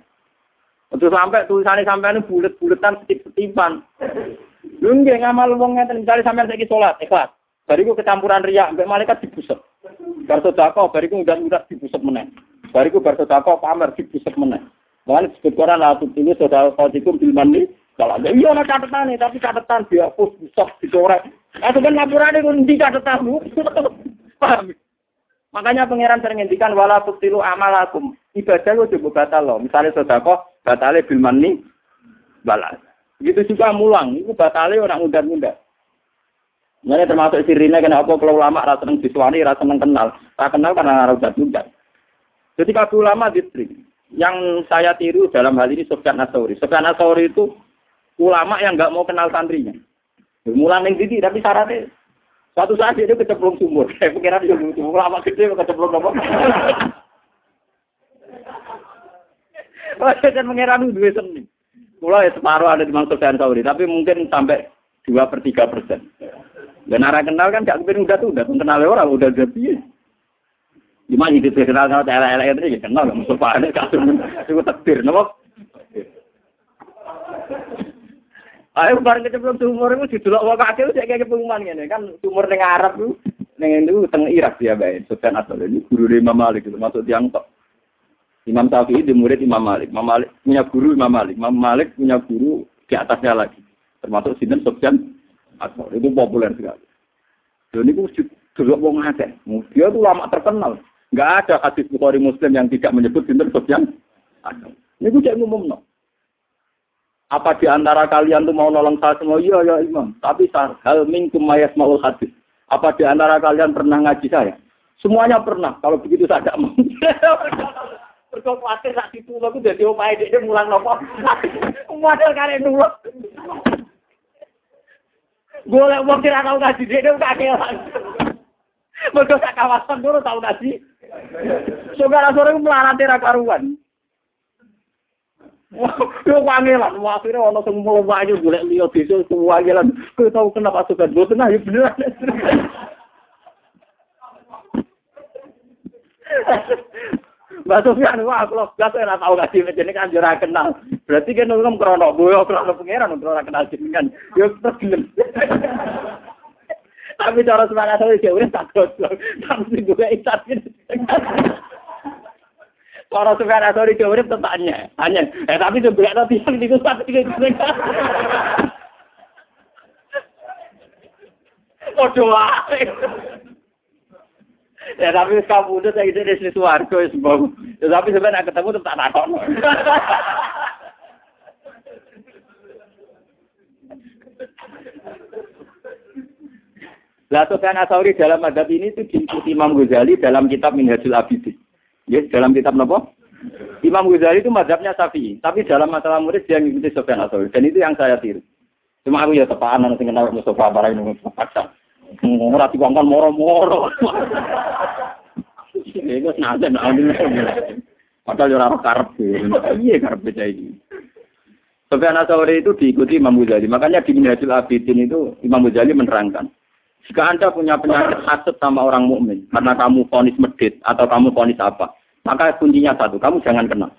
Untuk sampai tulisannya sampai ini bulet-buletan setip-setipan. Lu nggak ngamal wong misalnya sampai saiki sholat ikhlas. Bariku kecampuran riak, mbak malaikat dibusuk. Bar sedekah bariku udah-udah dibusuk meneh. Bariku bar sedekah pamer dibusuk meneh. Mulane disebut Quran la tutilu sedekah qadikum bil mani. Kalau ada iya ana catatan tapi catatan dihapus busuk dicorek. Itu kan lapurane ku ndi catatan lu. Paham? Makanya pangeran sering ngendikan wala tutilu amalakum. Ibadah lu coba batal loh. Misalnya sedekah batale bil mani balas. Begitu juga mulang, itu batale orang muda-muda. Ini termasuk sirine kenapa kalau ulama rasa seneng diswani, rasa seneng kenal. Tak kenal karena rasa muda. Jadi kalau ulama distrik, yang saya tiru dalam hal ini Sofyan Asauri. Sofyan Asauri itu ulama yang nggak mau kenal santrinya. Mulang yang titi, tapi syaratnya suatu saat dia kecemplung sumur. Saya pengiran dia sumur. Ulama gede kecemplung apa? Oh, kan mengeran dua seni. Mulai separuh ada di Sofyan Sauri, tapi mungkin sampai dua per tiga persen. Dan arah kenal kan gak kepikiran udah tuh, udah kenal orang, udah jadi. Cuma hidup kenal sama elek-elek itu ya kenal, Mustafa ini kasur itu takdir, nopo. Ayo bareng kecemplung sumur itu didulok wong kakek itu kayak pengumuman ngene kan sumur ning Arab itu ning itu teng Irak ya bae. Sultan Asal ini guru Imam Malik itu masuk tiang tok. Imam Syafi'i di murid Imam Malik. Imam Malik punya guru Imam Malik. Imam Malik punya guru di atasnya lagi. Termasuk Sinten Sofyan Asal. Itu populer sekali. Dan itu dulu wong akeh. Dia itu lama terkenal. Enggak ada hadis Bukhari Muslim yang tidak menyebut Sinten Sofyan Asal. Ini gue ngomong no. Apa di antara kalian tuh mau nolong saya semua? Iya, ya Imam. Tapi hal minkum mayas maul hadis. Apa di antara kalian pernah ngaji saya? Semuanya pernah. Kalau begitu saya tidak mau. Mergo kuwatir sak ditulung ku dadi dhekne mulang napa. Model kare nulung. Golek wong kira tau ngaji dhekne kakelan. Mergo sak kawasan dulu tau ngaji. Saudara sore ku melarate ra karuan. Yo pangelan, akhirnya ono sing mulo wae golek liya desa jalan. Kowe tau kenapa suka boten ayo beneran. Mbak Sofyan, wah, kalau gas saya tahu nggak sih, kan jurah kenal. Berarti kan nunggu krono boyo, krono kenal tergelem. Tapi cara semangat saya jauh tak goblok. Tapi gue ikut Cara semangat saya jauh tetap tanya, tanya. Eh tapi juga nanti yang di kusat itu. Oh doa. Ya tapi kamu udah saya ide di suarco ya semua. Ya tapi sebenarnya ketemu tetap nakon. Lah Sufyan Asauri dalam adab ini itu diikuti Imam Ghazali dalam kitab Minhajul Abidin. Ya, dalam kitab apa? Imam Ghazali itu madhabnya Syafi'i, tapi dalam masalah murid dia mengikuti Sufyan Asauri dan itu yang saya tiru. Cuma aku ya tepanan sing kenal Mustafa Barai nunggu paksa. Ora dikongkon moro-moro. Iku senajan Padahal ora karep. Iya karep beda ini. Sofyan Asauri itu diikuti Imam Ghazali. Makanya di Minhajul Abidin itu Imam Ghazali menerangkan. Jika Anda punya penyakit hasut sama orang mukmin karena kamu ponis medit atau kamu ponis apa, maka kuncinya satu, kamu jangan kenal.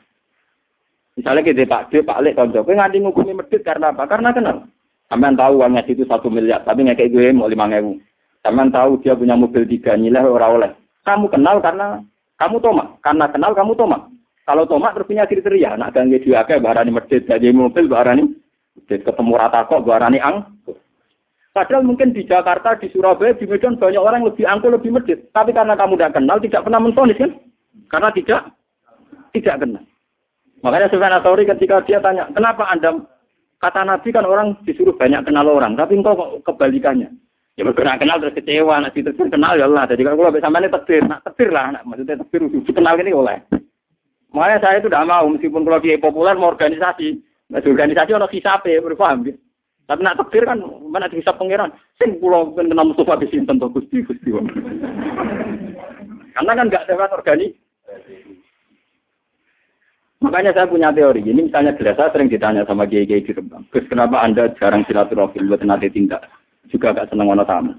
Misalnya kita Pak D, Pak Lek, kowe nganti ngukumi medit karena apa? Karena kenal. Sampean tahu uangnya itu satu miliar, tapi nggak kayak gue mau lima ribu. Sampean tahu dia punya mobil tiga nilai ora oleh. Kamu kenal karena kamu tomak, karena kenal kamu tomak. Kalau tomak terus punya kriteria, nak ganggu dia kayak barani medit, jadi mobil barani ketemu rata kok barani ang. Padahal mungkin di Jakarta, di Surabaya, di Medan banyak orang lebih angkuh, lebih medit. Tapi karena kamu tidak kenal, tidak pernah menfonis kan? Karena tidak tidak kenal. Makanya Sufyan Atsauri ketika dia tanya, kenapa Anda Kata Nabi kan orang disuruh banyak kenal orang, tapi engkau kok kebalikannya. Ya berkenal kenal terus kecewa, nanti terus kenal ya Allah. Jadi kalau sampai sampai tetir, nak tetir lah, nak maksudnya tetir kenal ini oleh. Makanya saya itu tidak mau, meskipun kalau dia populer mau organisasi, nah, organisasi orang hisape, berpaham gitu. Tapi nak tetir kan mana bisa pangeran. Sing pulau kan kenal Mustafa di sini tentu gusti gusti. Karena kan nggak lewat organik. Makanya saya punya teori. Ini misalnya jelas saya sering ditanya sama kiai kiai di Rembang. Terus kenapa anda jarang silaturahim buat nanti tindak? Juga gak seneng ono tamu.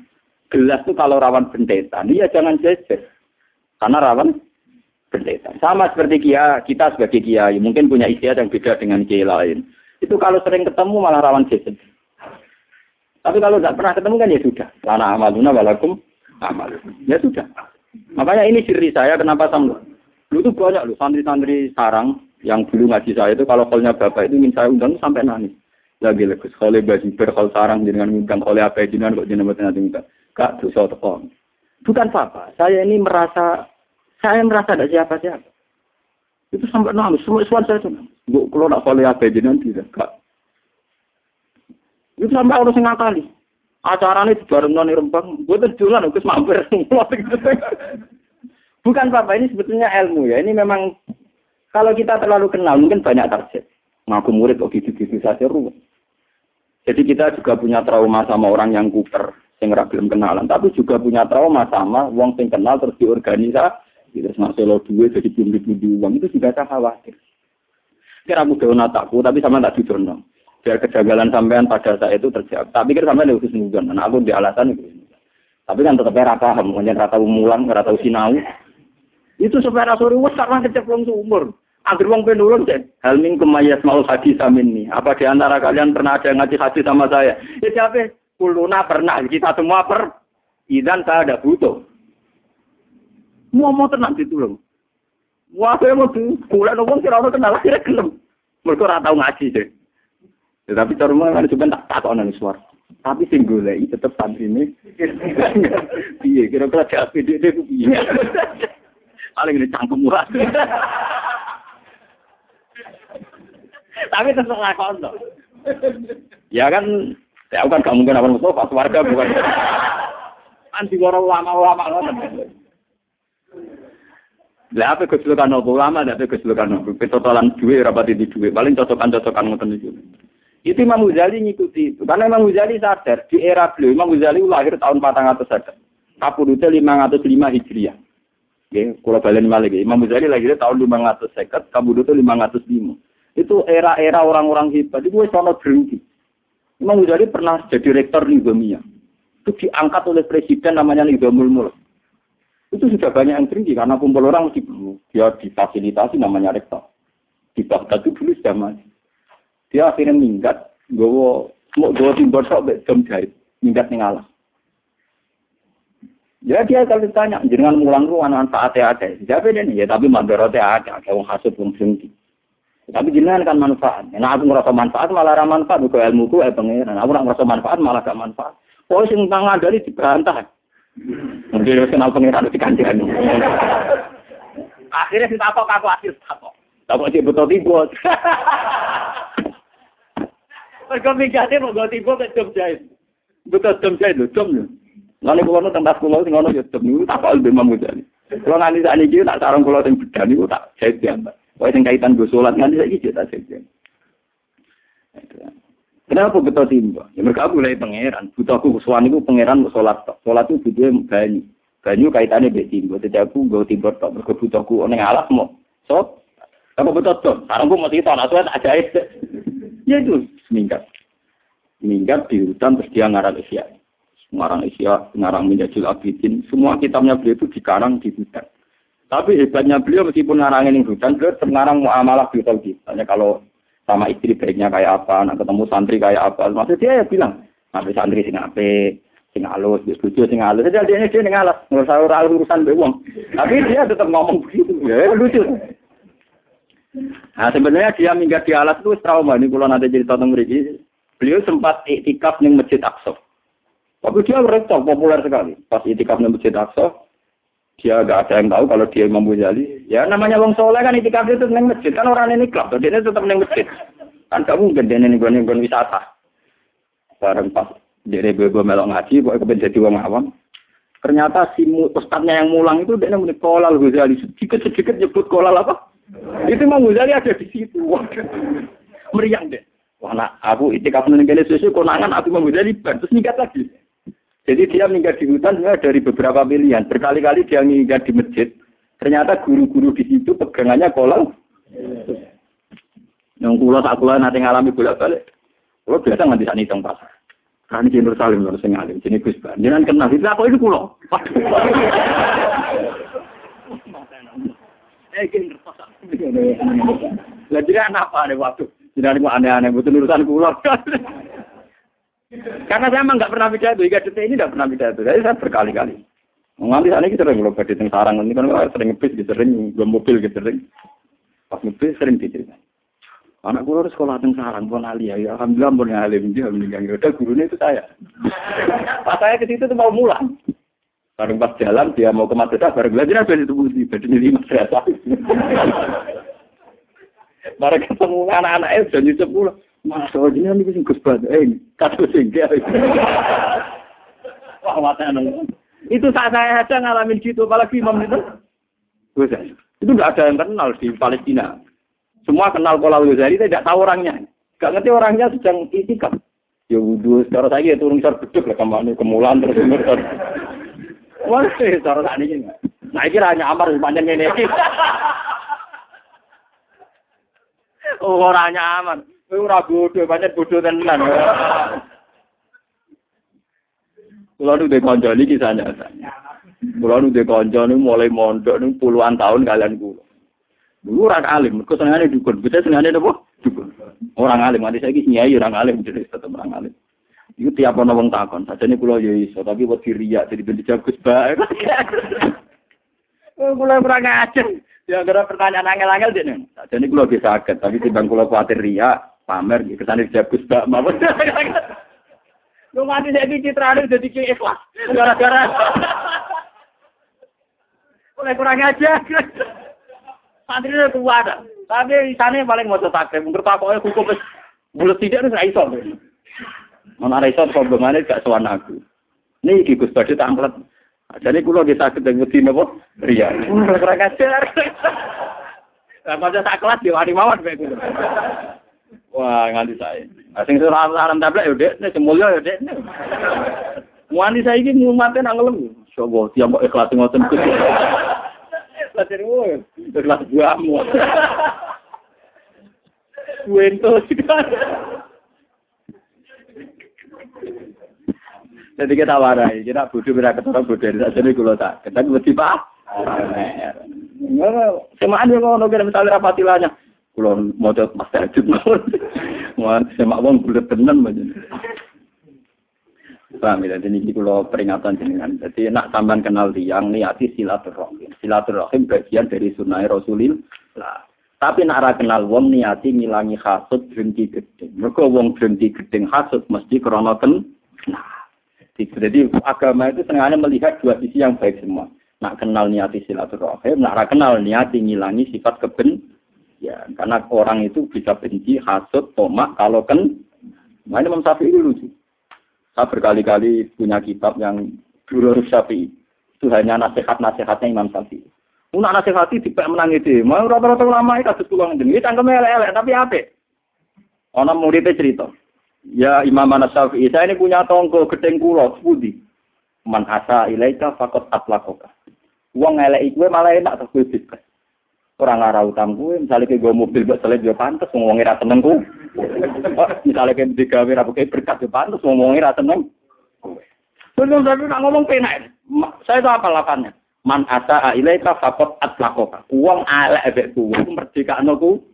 Gelas tuh kalau rawan pendeta, ya jangan jejer. Karena rawan pendeta. Sama seperti kia, kita sebagai kiai mungkin punya istiadat yang beda dengan kiai lain. Itu kalau sering ketemu malah rawan jejer. Tapi kalau tidak pernah ketemu kan ya sudah. Lana amaluna walakum amal. Ya sudah. Makanya ini siri saya kenapa sama. Lu tuh banyak loh santri-santri sarang yang dulu ngaji saya itu kalau kolnya bapak itu ingin saya undang sampai nangis. Lagi legus kolnya baju berkol sarang dengan undang kolnya apa jenengan kok jenengan nanti minta. Kak dosa tekon. Bukan apa. Saya ini merasa saya merasa tidak siapa-siapa. Itu sampai nangis. Semua suara saya itu. Bu, kalau nak kolnya apa jenengan tidak. Kak. Itu sampai sing ngakali. Acaranya di bareng noni rembang. Gue terjualan, gue mampir. Bukan apa ini sebetulnya ilmu ya. Ini memang kalau kita terlalu kenal mungkin banyak target. Ngaku murid kok gitu-gitu saja ruwet. Jadi kita juga punya trauma sama orang yang kuper, sing belum kenalan. Tapi juga punya trauma sama wong sing kenal terus diorganisasi. Terus masuk lo duit jadi belum dibudi uang itu juga saya khawatir. Kira aku udah takut tapi sama tak jujur. Biar kejagalan sampean pada saat itu terjawab. Tapi kira sampean itu semuanya. Nah aku di alasan itu. Tapi kan tetap rata paham, kemudian rata umulan, rata sinau. Itu supaya sore wes karena keceplong sumur. Agar wong penurun deh. Hal min kemayas mau hadis amin nih. Apa di antara kalian pernah ada ngaji hadis sama saya? Ya siapa? Kuluna pernah. Kita semua per. Idan saya ada butuh. Mau mau tenang ditulung. Wah, saya mau tuh. Nongol kira orang kenal akhirnya gelem. Mereka tau ngaji deh. Ya, tapi cara kan cuma tak takut nang suara. Tapi sing golek tetep ini. Piye kira-kira jawab dia piye? Paling ini cangkem murah. Tapi terserah kono. Ya kan, ya kan gak mungkin apa pas warga bukan. Kan di orang ulama-ulama ngoten. Lah apa kesulitan nopo ulama, ada kesulitan. Petotolan duwe rapat di duwe, paling cocokan-cocokan ngoten itu. Itu Imam Ghazali ngikuti itu. Karena Imam Ghazali sadar, di era beliau, Imam Ghazali lahir tahun 400 saja. Kapudutnya 505 Hijriah. Ya, kalau balen malah Imam Ghazali lahir tahun 500 seket, kabudutnya 505. Itu era-era orang-orang hebat. Itu sangat berhenti. Imam Ghazali pernah jadi rektor Nizamiyah. Itu diangkat oleh presiden namanya Nizamul Mulk. Itu sudah banyak yang tinggi karena kumpul orang mesti dia difasilitasi namanya rektor. Di Baghdad itu dulu sudah mati. Dia akhirnya minggat, gue mau gue timbul sok jam jahit, minggat ning alam. Ya dia kalau ditanya, jangan mulang lu manfaatnya ada. Jawab ini ya tapi mandorotnya ada, ada yang hasut yang tinggi. Tapi jenengan kan manfaat. Nah aku ngerasa manfaat malah ra manfaat ilmu ilmuku eh pengiran. Aku nak ngerasa manfaat malah gak manfaat. Oh sing tangan dari dibantah. Mungkin wis kenal pengiran dikandani. Akhirnya kita takok aku akhir takok. Takok sih betul tiba. Mergo migate mau go tiba ke jam jahit. Betul jam jahit lho, jam lho. Lalu kalau nonton tas kulo sing ngono ya jam niku takok lebih mamudani. Kalau nanti saat ini tak sarang kulo sing bedan niku tak jahit diambak. Wah, yang kaitan gue sholat nanti lagi cerita saja. Kenapa betul timba? Ya mereka mulai pangeran. Butuh aku kesuan itu pangeran sholat. Sholat itu butuh banyu. Banyu kaitannya be timba. Jadi aku gue timba tok. Mereka butuh aku oneng alas mau. So, apa betul tuh? Sekarang gue mau cerita. Nah, soalnya ajaib. Ya itu seminggat. Seminggat di hutan terus dia ngarang Isya. Ngarang Isya, ngarang Minjajul Abidin. Semua kitabnya beliau itu dikarang di hutan. Tapi hebatnya beliau meskipun ngarangin yang hujan, beliau ngarang muamalah beliau tadi. Misalnya kalau sama istri baiknya kayak apa, nak ketemu santri kayak apa. Maksudnya dia ya bilang, nanti santri sing ape, sing halus, dia setuju sing halus. Jadi dia dia ngalas, usah urusan urusan bewong. Tapi dia tetap ngomong begitu, ya lucu. Nah sebenarnya dia minggat di alat itu trauma. Ini kalau nanti jadi tentang mereka, beliau sempat itikaf di masjid Aqsa. Tapi dia rektor populer sekali. Pas itikaf di masjid Aqsa, dia gak ada yang tahu kalau dia Imam Ghazali. Ya namanya wong soleh kan itikaf itu neng masjid kan orang ini klub, dia tetap neng masjid. Kan kamu gede nih gue gue wisata. Bareng pas dia gue melok ngaji, gue kepen jadi wong awam. Ternyata si ustadznya yang mulang itu dia namanya kolal Ghazali. Sedikit sedikit nyebut kolal apa? Itu Imam Ghazali ada di situ. Meriang deh. Wah, nak aku itikaf neng susu konangan aku Imam Ghazali terus nikat lagi. Jadi dia meninggal di hutan dari beberapa pilihan. Berkali-kali dia meninggal di masjid. Ternyata guru-guru di situ pegangannya kolam. Yang kula tak kula nanti ngalami bolak-balik. Kula biasa nganti sak nitong pasar. Kan iki Nur Salim lho sing alim, jenenge Gus Ban. Jenengan kenal itu aku itu kula. Eh. Lah jadi apa nih waktu? Jadi aneh-aneh betul urusan kula. Karena saya emang nggak pernah pidato, hingga detik ini nggak pernah pidato. Jadi saya berkali-kali. Nganti saat ini kita sering lomba di sarang, ini kan sering ngebis, gitu, sering belum mobil, gitu, sering. Pas ngebis sering dicerita. Anak guru harus sekolah teng sarang, pun alia, ya alhamdulillah pun alim dia meninggal. Ya udah gurunya itu saya. Pas saya ke situ tuh mau mulang. Bareng pas jalan dia mau ke madrasah, bareng belajar apa itu budi, badannya lima madrasah. Bareng ketemu anak-anaknya sudah nyucap pulang. Mas, oh ini kan sing Gus eh kata sing Wah, mata Itu saat saya aja ngalamin gitu, apalagi imam itu. Itu enggak ada yang kenal di Palestina. Semua kenal Pola Ghazali, tidak tahu orangnya. Gak ngerti orangnya sedang itikaf. Ya wudhu, secara saya ya turun besar beduk lah, kemulan terus. Wah, secara saya ini. Nah, ini hanya amar sepanjang ini. oh, orangnya aman. Kowe ora bodoh, pancen bodoh tenan. Kulo nu de kanca iki nyata. Kulo nu de kanca mulai mondok nu puluhan tahun kalian kulo. Dulu orang alim, mereka senengane dukun, kita senengane apa? Dukun. Orang alim, nanti saya nyai orang alim, jadi tetap orang alim. Itu tiap orang wong takon, saja ini kulo ya iso, tapi buat riak, jadi benci jagus baik. Kulo kurang ajar, ya gara pertanyaan angel-angel deh nih. Saja ini kulo bisa sakit, tapi timbang kulo khawatir riak, pamer gitu kesane jagus mbak mawon. Lu mati citra ada jadi kayak ikhlas. Gara-gara oleh kurang aja. Santri kuat. Tapi di sana paling mau takrim. Mungkin takutnya hukum bulat tidak itu iso. Mana iso problemnya gak sowan aku. Ini Gus Badi tangklet. Jadi kulo kita ketemu di nopo Ria. Kurang ajar. Lah kok tak kelas di wani mawon Wah, nganti saya. Nah, sing salam salam tablet ya dek, nek mulya ya dek. Wani saiki ngumaten nang ngelem. Coba tiap ikhlas ngoten kuwi. Lajeng woe, ikhlas buamu. Wento Jadi kita warai, kita bodoh kita ketara bodoh dari jadi kalau tak, kita mesti pak. Semaan yang ngono kira misalnya rapatilanya, Kulo maca Mas Tahajud mawon. Wah, semak wong bulet tenan banyak. Paham ya, jadi ini kalau peringatan jenengan. Jadi nak sampean kenal tiang niati silaturahim. Silaturahim bagian dari sunnah Rasulillah. Tapi nak ra kenal wong niati ngilangi hasud berhenti gedeng. Mereka wong berhenti gedeng hasud mesti krono ken. Nah, jadi agama itu sengaja melihat dua sisi yang baik semua. Nak kenal niati silaturahim, nak ra kenal niati ngilangi sifat keben Ya, karena orang itu bisa benci, hasut, tomak, kalau kan, nah ini Imam Syafi'i lucu. Saya berkali-kali punya kitab yang Durur Syafi'i. Itu hanya nasihat-nasihatnya Imam Syafi'i. Una nasihati dipek menang itu. Mau rata-rata ulama itu kasus tulang ini. Ini cangkem elek-elek, tapi apa? Orang muridnya cerita. Ya Imam Syafi'i, saya ini punya tonggo gedeng kulo, budi. Man asa ilaika fakot atlakoka. Uang elek itu malah enak, tapi bebas. Orang arah utang gue, misalnya kayak gue mobil buat selesai dia pantas, ngomongin rasa seneng gue. Misalnya kayak tiga wira pakai berkat dia pantas, ngomongin rasa seneng. Belum tapi nak ngomong penak. Saya itu apa lapannya? Man asa ilaika fakot atlakoka. Uang ala ebek gue, itu merdeka anakku.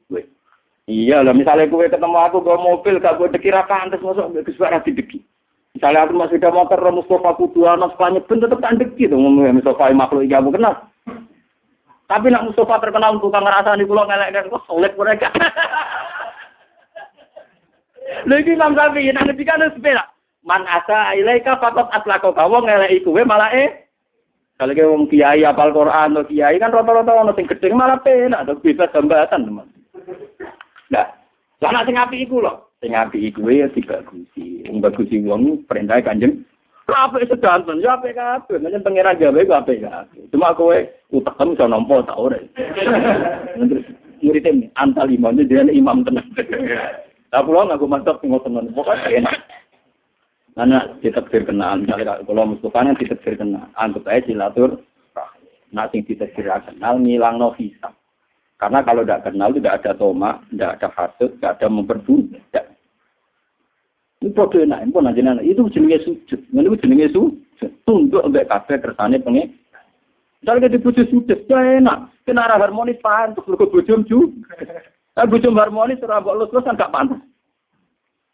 Iya lah, misalnya gue ketemu aku gue mobil, gak gue dikira pantas, masuk gue kesuara dideki. Misalnya aku masih ada motor, Mustafa Kudu, anak sepanjang pun tetap kan deki. Mustafa makhluk yang kamu kenal. Tapi nak Mustafa terkenal ngerasa di pulau ngelek kan kok solid mereka. Lagi Imam Syafi'i nang ada sepeda. Man asa ilaika fatot atlako kawo ngelek iku we malah eh. Kalau ke wong kiai apal Quran atau kiai kan rata-rata ono sing gedhe malah penak atau bebas hambatan teman. Nah, lah nak sing apik iku lho. Sing apik iku ya dibagusi. Wong bagusi wong perintah Kanjeng Kabeh sedanten, ya apik kabeh. Menyang pangeran gawe ku apik kabeh. Cuma kowe utekem iso nampa ta ora. Muridnya antal imam, dia imam tenang. Lah kula ngaku mantap ngoten ngoten. Pokoke enak. Karena ditekdir kenal, misalnya kalau Mustafa yang ditekdir kenal, anggap aja silatur, nah sing ditekdir kenal, ngilang no. Karena kalau tidak kenal tidak ada toma, tidak ada hasud, tidak ada memperbudak. Ini produk enak, pun aja itu jenenge sujud. Ini jenenge sujud. Tunduk sampai kabeh kersane pengen. Misalnya di bujuk sujud, ya enak. Kena arah harmonis pantas, lu ke juga. Nah, harmonis, ora mbok lulus kan gak pantas.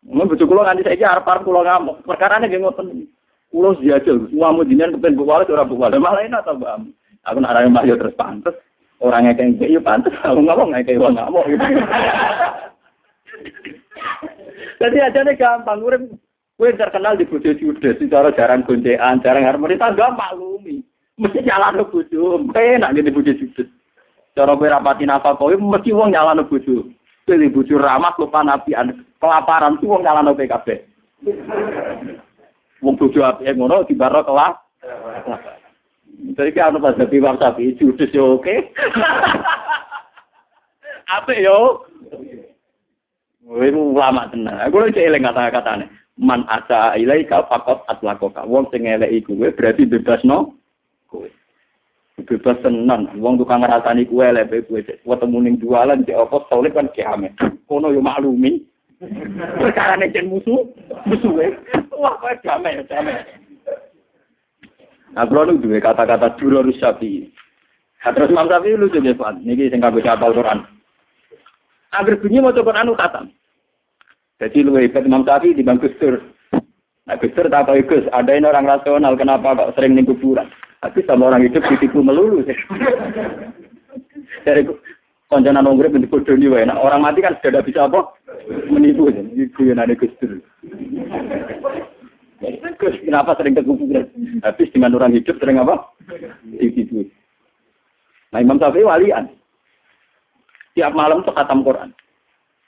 Mun bojo kula nganti saiki arep-arep kula ngamuk. Perkarane nggih ngoten. Kula jajal, semua mujinan kepen bu wales ora bu wales. Malah enak ta, Mbak. Aku nak arep mbak yo terus pantes. Orang kayak yo pantes, aku ngomong kayak wong ngamuk. Jadi aja nih gampang, urip terkenal di bojo judes, cara jarang goncekan, jarang harmonis, tangga maklumi. Mesti nyalano bojo, enak di bojo judes. Cara kowe rapati nafal kowe mesti wong nyalano bojo. Kowe bojo ramah lupa nabian, kelaparan tuh wong nyalano PKB. Wong bojo apike ngono dibaro kelah. Jadi kan ana pas dadi wong sapi judes yo oke. Apik yo. Kowe ulama tenan. Aku lho eling kata-katane. Man asa ilaika faqat atlakoka. Wong sing berarti bebasno kowe. Bebas tenan. Wong tukang ngrasani elek kowe cek ketemu ning jualan cek apa soleh kan kiamat. Kono yo maklumi. Perkara nek musuh, musuh Wah, kowe damai, damai. Nah, kalau duwe kata-kata harus sapi. Terus Imam Syafi'i lu juga Pak. Niki sing kanggo hafal Quran. Agar bunyi mau coba anu. Jadi lu hebat Imam Syafi'i di Bang Gustur. Nah, Gustur tak tahu Gus, ada orang rasional kenapa kok sering ning kuburan. Tapi sama orang hidup ditipu melulu sih. Dari konjonan orang bentuk bodoh nih nah, orang mati kan sudah bisa apa menipu itu yang ada Gustur. Gus, kenapa sering ke kuburan? Habis dengan orang hidup sering apa? Ditipu. Nah Imam Syafi'i walian. Tiap malam tuh khatam Quran.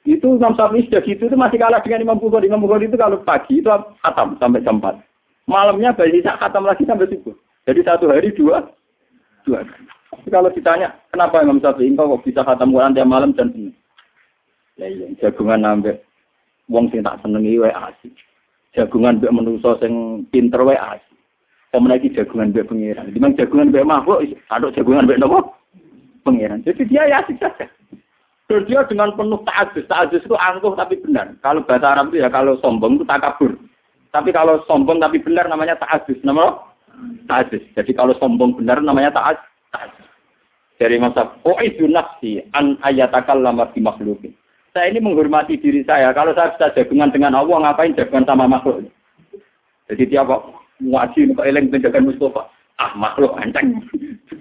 Itu Imam Syafi'i sudah gitu itu masih kalah dengan Imam Bukhari. Imam Bukhari itu kalau pagi itu khatam sampai jam 4. Malamnya bisa khatam lagi sampai subuh. Jadi satu hari dua, dua. Tapi kalau ditanya, kenapa Imam Syafi'i kok bisa khatam Quran tiap malam dan ini? Ya iya, jagungan nambah. Wong sing tak senengi wae asik jagungan mbek manusa sing pinter wae asik. Pemen iki jagungan mbek pangeran. Dimang jagungan mbek makhluk, ada jagungan mbek napa? Pangeran. Jadi dia ya asik saja. Terus dia dengan penuh ta'adus. Ta'adus itu angkuh tapi benar. Kalau bahasa Arab itu ya kalau sombong itu takabur. Tapi kalau sombong tapi benar namanya ta'adus. Nama ta'adus. Jadi kalau sombong benar namanya ta'adus. Dari masa O'idu nafsi an di makhlukin saya ini menghormati diri saya. Kalau saya bisa jagungan dengan Allah, ngapain jagungan sama makhluk? Jadi dia kok ngaji kok eling penjagaan Mustafa. Ah makhluk enteng.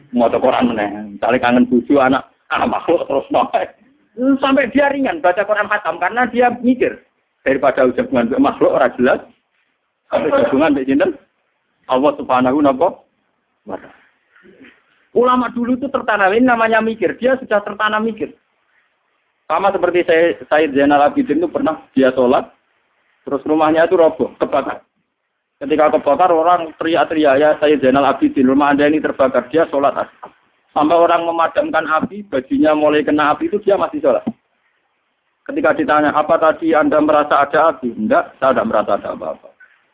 Mau Quran meneh. Misalnya kangen buju anak, ah makhluk terus nopai. Sampai dia ringan baca Quran khatam karena dia mikir daripada jagungan makhluk orang jelas. Sampai jagungan dengan Allah Subhanahu wa Ulama dulu itu tertanam ini namanya mikir. Dia sudah tertanam mikir. Sama seperti saya, Said Zainal Abidin itu pernah dia sholat, terus rumahnya itu roboh, kebakar. Ketika kebakar, orang teriak-teriak, ya Said Zainal Abidin, rumah anda ini terbakar. Dia sholat. Sampai orang memadamkan api, bajunya mulai kena api itu dia masih sholat. Ketika ditanya, apa tadi Anda merasa ada api? Enggak, saya tidak merasa ada apa-apa.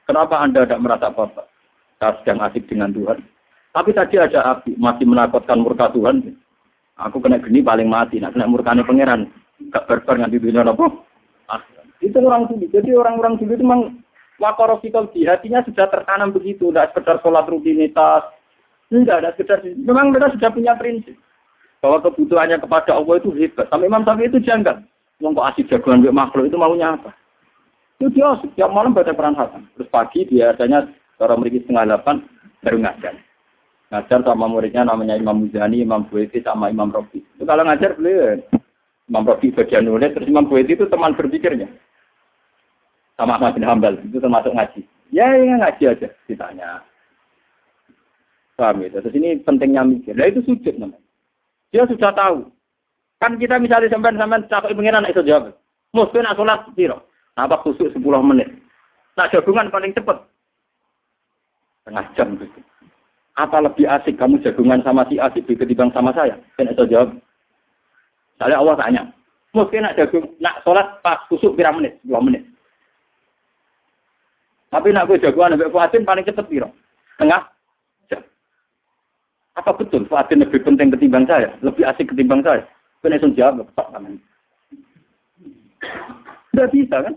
Kenapa Anda tidak merasa apa-apa? Sedang asik dengan Tuhan. Tapi tadi ada api, masih menakutkan murka Tuhan. Aku kena geni paling mati, nak kena murkane pangeran gak barbar nganti dunia apa? Ah, itu orang dulu. Jadi orang-orang dulu itu memang wakorofikal di hatinya sudah tertanam begitu. Tidak sekedar sholat rutinitas. Tidak ada sekedar. Memang mereka sudah punya prinsip. Bahwa kebutuhannya kepada Allah itu hebat. Sampai Imam Syafi'i itu janggal. Wong kok asik jagoan makhluk itu maunya apa? Itu dia tiap malam baca Quran Hasan. Terus pagi biasanya orang memiliki setengah delapan baru ngajar. Ngajar sama muridnya namanya Imam Muzani, Imam Bueti, sama Imam Robi. Itu kalau ngajar beliau Imam Rabi bagian nulis, terus Imam Bueti itu teman berpikirnya. Sama Ahmad bin Hambal, itu termasuk ngaji. Ya, ya ngaji aja, ditanya. Paham ya? Terus ini pentingnya mikir. Nah itu sujud namanya. Dia sudah tahu. Kan kita misalnya sampai-sampai cakap pengiran itu jawab. Mungkin nak sholat piro. Apa khusus 10 menit. Nah jagungan paling cepat. Tengah jam gitu. Apa lebih asik kamu jagungan sama si asik ketimbang sama saya? Kan itu jawab. Saya Allah tanya, mungkin nak jagung, nak sholat pas kusuk berapa menit, dua menit. Tapi nak gue jagoan nabi Fuadin paling cepat piro? Tengah jam. Apa betul Fuadin lebih penting ketimbang saya? Lebih asik ketimbang saya? Kena langsung jawab, ketok kan. Tidak bisa kan?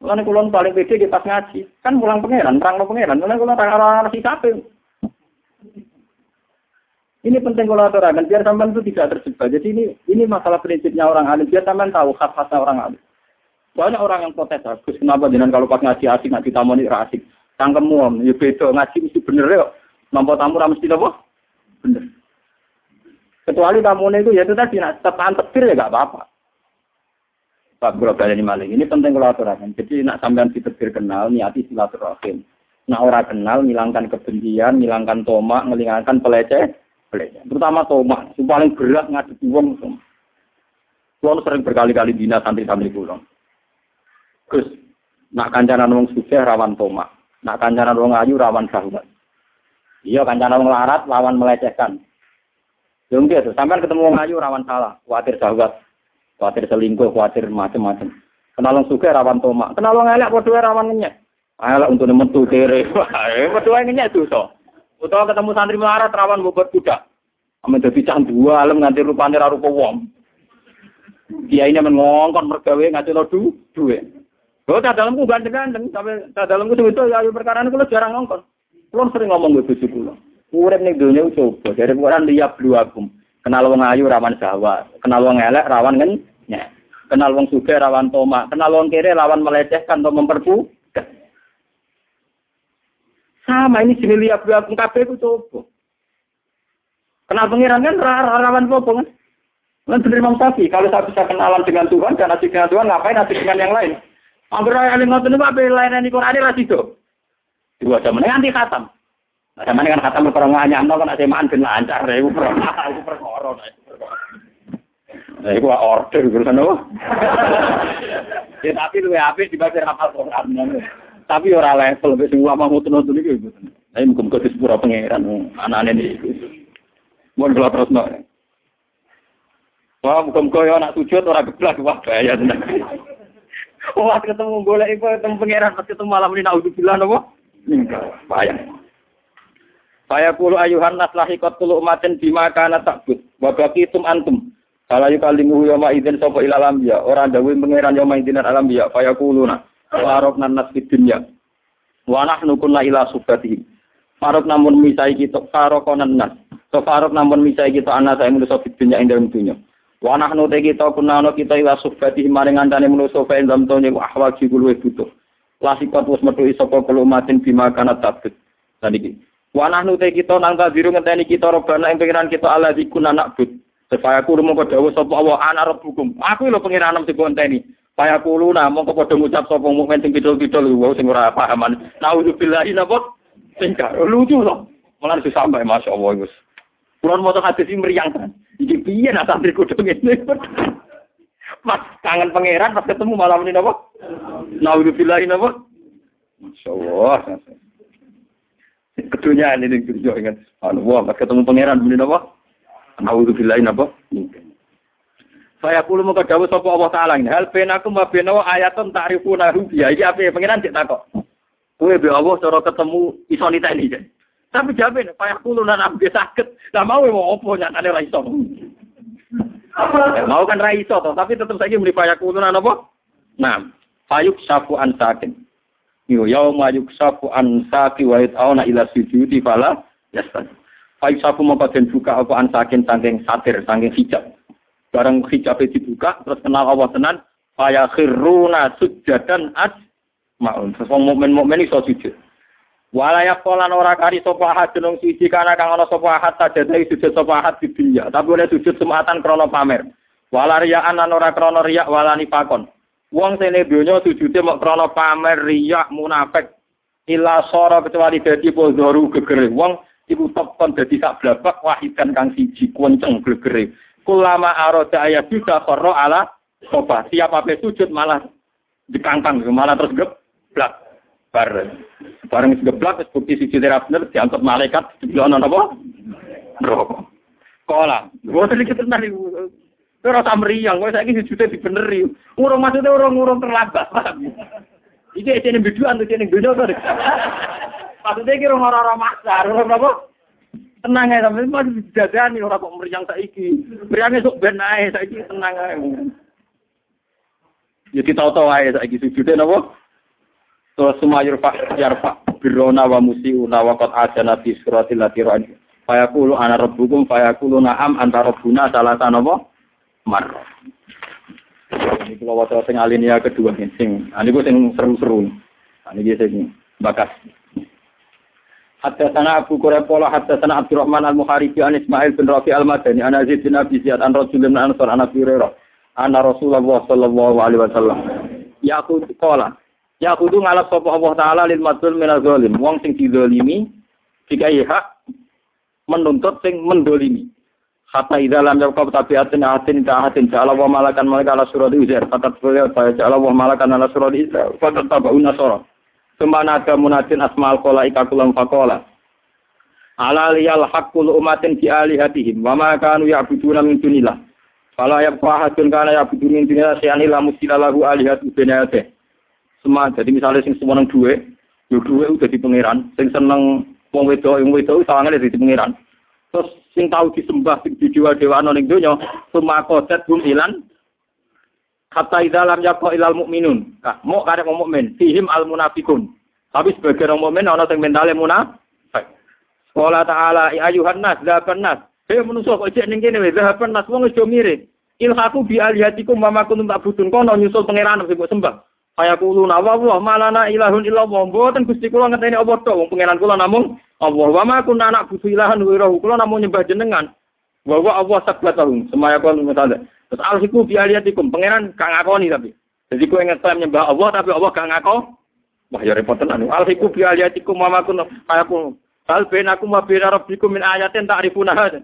Mulane kulon paling pede di pas ngaji, kan pulang pangeran, terang pangeran. Mulane kulon orang orang sikapin. Ini penting kalau aturakan, biar sampean itu tidak terjebak. Jadi ini ini masalah prinsipnya orang alim. Biar sampean tahu khas-khasnya orang alim. Banyak orang yang protes, Gus, kenapa jangan kalau pas ngaji asik, ngaji tamu ini asik. Tangkemu, ya beda, ngaji mesti bener ya. Nampak tamu mesti apa? Bener. Kecuali tamu itu ya itu tadi, nak tepan tebir ya gak apa-apa. Pak Bro ini maling. Ini penting kalau aturakan. Jadi nak sampean ditebir kenal, niati silaturahim. Nak orang kenal, hilangkan kebencian, hilangkan tomak, menghilangkan peleceh, peleceh. Terutama tomak, yang paling berat ngadepi wong. Kulo sering berkali-kali bina santri-santri kulo. Gus, nak kancanan wong sugih rawan tomak. Nak kancanan wong ayu rawan syahwat. Iya kancanan wong larat lawan melecehkan. Yang gitu, sampai ketemu wong ayu rawan salah, khawatir syahwat khawatir selingkuh, khawatir macam-macam. Kenal wong suka rawan tomak, kenal wong elek padha rawan ngenyek. Elek untuk metu kere, padha ngenyek dosa. Utawa ketemu santri melarat rawan bobot kuda. Ame dadi cah dua alam nganti rupane ra rupa wong. Kiai ini mengongkon mergawe nganti lo du duwe. Oh, tak dalamku ganteng-ganteng, sampai tak dalamku itu ya perkara ini jarang ngongkon. Kulo sering ngomong ke bojo kula. Urip ning donya coba, dari Quran liya bluakum. Kenal wong ayu rawan sahwat, kenal wong elek rawan ngen Ya. Kenal wong suge rawan toma, kenal wong kiri rawan melecehkan atau memperbu. Sama ini sini lihat dua kabeh itu coba. Kenal pengiran kan rawan apa kan? Kan bener Imam Syafi'i, kalau saya bisa kenalan dengan Tuhan dan asik dengan Tuhan, ngapain asik dengan yang lain? Anggur yang lain ngotot itu apa lain ini Quran ini itu. Dua jam ini nanti khatam. Ada mana kan khatam berkorong nganyam, kan ada maan ben lancar, itu perkara. Nah, itu order urusan apa? ya tapi lu apik dibaca hafal Quran. Tapi ora level wis ulama mutun-mutun iki gitu. Nah, muga-muga disepura pangeran anane iki. Mun kula terusno. Wah, muga-muga ya anak sujud ora geblak wah bahaya tenan. Wah, ketemu golek iku ketemu pangeran pas ketemu malam ini naudzubillah napa? Bahaya. Saya kulo ayuhan nas lahikot kulo umatin bima kana takbut. Wa baqitum antum. Kala yukalimu yoma idin sopo ilalam ya. Orang dawi mengeran yoma idin alam ya. Faya kuluna. Warok nanas dunya. Wanah nukunna ila subati. Farok namun misai kita. Farokonan nas. So farok namun misai kita anak saya menuso dunya ing dalam. Wanah nute kita kunano kita ila subati. Maring andane menuso fa ing dalam. Wahwa jikulu butuh. Lasikot wis metu isopo kulumatin bima kanat tabut. Tadi Wanah nute kita nang tadiru ngenteni kita robana ing pengiran kita ala dikun anak but. Supaya kulo mongko dawuh sapa Allah ana rabbukum. Aku lho pengiranem sing konteni. Supaya kulo na mongko padha ngucap sapa mukmin sing kidul-kidul wae sing ora pahaman. Nauzubillahi napa? Sing lucu to. Malah wis sampai masyaallah Gus. Kulo mau hadis iki meriang kan. Iki piye nak santri kudu ngene. Pas kangen pangeran pas ketemu malam ini napa? Nauzubillahi napa? Masyaallah. Kedunya ini yang ingat. Allah, pas ketemu pangeran ini napa? Nauzubillahi napa? Saya kulo muka dawuh sapa Allah taala ini. Hal benakum wa benawa ayatun ta'rifuna rubiya. Iki apa pengiran cek takok. Kowe be Allah cara ketemu iso niteni. Tapi jamin payah kulo lan ambe sakit. Lah mau mau opo nyatane ra iso. mau kan ra iso to, tapi tetep saiki muni payah kulo lan apa? Nah, fayuk safu an sakin. Yo yauma an saki wa yata'una ila sujudi fala yastan. Fai sapu mau den buka apa ansakin saking satir, saking hijab. Barang hijab itu dibuka, terus kenal Allah tenan, faya khiruna sujadan as maun. Sesong mukmin mukmin iso sujud. Walayak polan ora kari sapa ahad jeneng suci kana kang ana sapa ahad sajada sujud sapa ahad di dunya. Tapi oleh sujud sematan krana pamer. Wala riyaan lan ora krana riyak wala nifakon. Wong sene donya sujude mok krana pamer riyak munafik. Ila sora kecuali dadi podhoru gegere. Wong iku topon dadi sak blabak wahidan kang siji kunceng glegere kulama arada ayat bisa korro ala sofa siap apa sujud malah dikangkang malah terus geblak. Bareng. Bareng geblak terus bukti siji ora bener malaikat dibilang apa? Rokok kola. Gue sedikit tenar Ora ta mriyang, kowe saiki sujute dibeneri. Urung maksudnya urung urung terlambat. Iki ene biduan tuh ene donya to. Maksudnya kira orang-orang maksa, orang apa? Tenang ae sampe masih dijajani ora kok meriang saiki. Meriange sok ben ae saiki tenang ae. Ya ditau-tau ae saiki sujude napa? Terus sumayur pak yarfa birona wa musiuna wa qad ajana fi suratil latiran. Fayaqulu ana rabbukum fayaqulu na'am rabbuna salah sanapa? Mar. Ini kalau waca sing alinea kedua sing, ini gue sing seru-seru. Ini dia sing bakas. Hatta sana Abu Quraybah hatta sana Abdurrahman al-Muharibi an Ismail bin Rafi al-Madani an Aziz bin Abi Ziyad an Rasul bin Ansar an Abi Hurairah anna Rasulullah sallallahu alaihi wasallam. Yaqul qala yaqudu ngalap sapa Allah taala lil madlul min zalim. Wong sing dizalimi dikai hak menuntut sing mendolimi. Hatta idza lam yaqab tabiatin atin ta atin ja'ala wa malakan malaka ala surati uzair fatat beliau ja'ala wa malakan ala surati fatat tabaun nasara Semana ada munadin asma'al kola ikakulam fakola. Ala hakul umatin di alihatihim. Wa ma kanu ya'buduna min dunillah. Fala yabqa hadun kana ya'buduna min dunillah syai'an illa musila lahu alihatu benayate. Semua jadi misalnya sing semua duwe, yo duwe udah di pangeran, sing seneng wong wedok wong wedok sawangane dadi pangeran. Terus sing tahu disembah sing didewa-dewa ning donya, semua kodet bum ilan Kata idalam yako ilal mukminun. Mau karek mukmin. Fihim al munafikun. Tapi sebagai orang mukmin ana sing mentale munafik. Sekolah ta'ala ya ayuhan nas dzaban nas. Hei manusa kok cek ning kene wis dzaban nas wong mirip. Ilhaku bi alihatikum mama kuntum tak budun kono nyusul pangeran sing sembah. Kaya kulo nawa wa malana ilahun illallah. Mboten Gusti kula ngeteni apa tok wong pangeran kula namung Allah wa ma kunna anak butuh ilahan wa kula namung nyembah jenengan. Wa wa Allah sabbatahum. Semaya kula mutanda. Terus alhiku bialiyatikum, pangeran kang ngakoni tapi. Jadi kue ngeklaim nyembah Allah tapi Allah kang ngako. Wah ya repot tenan. Alhiku mamakun kayaku. Hal ben aku ma bina rabbikum min ayatin ta'rifuna hada.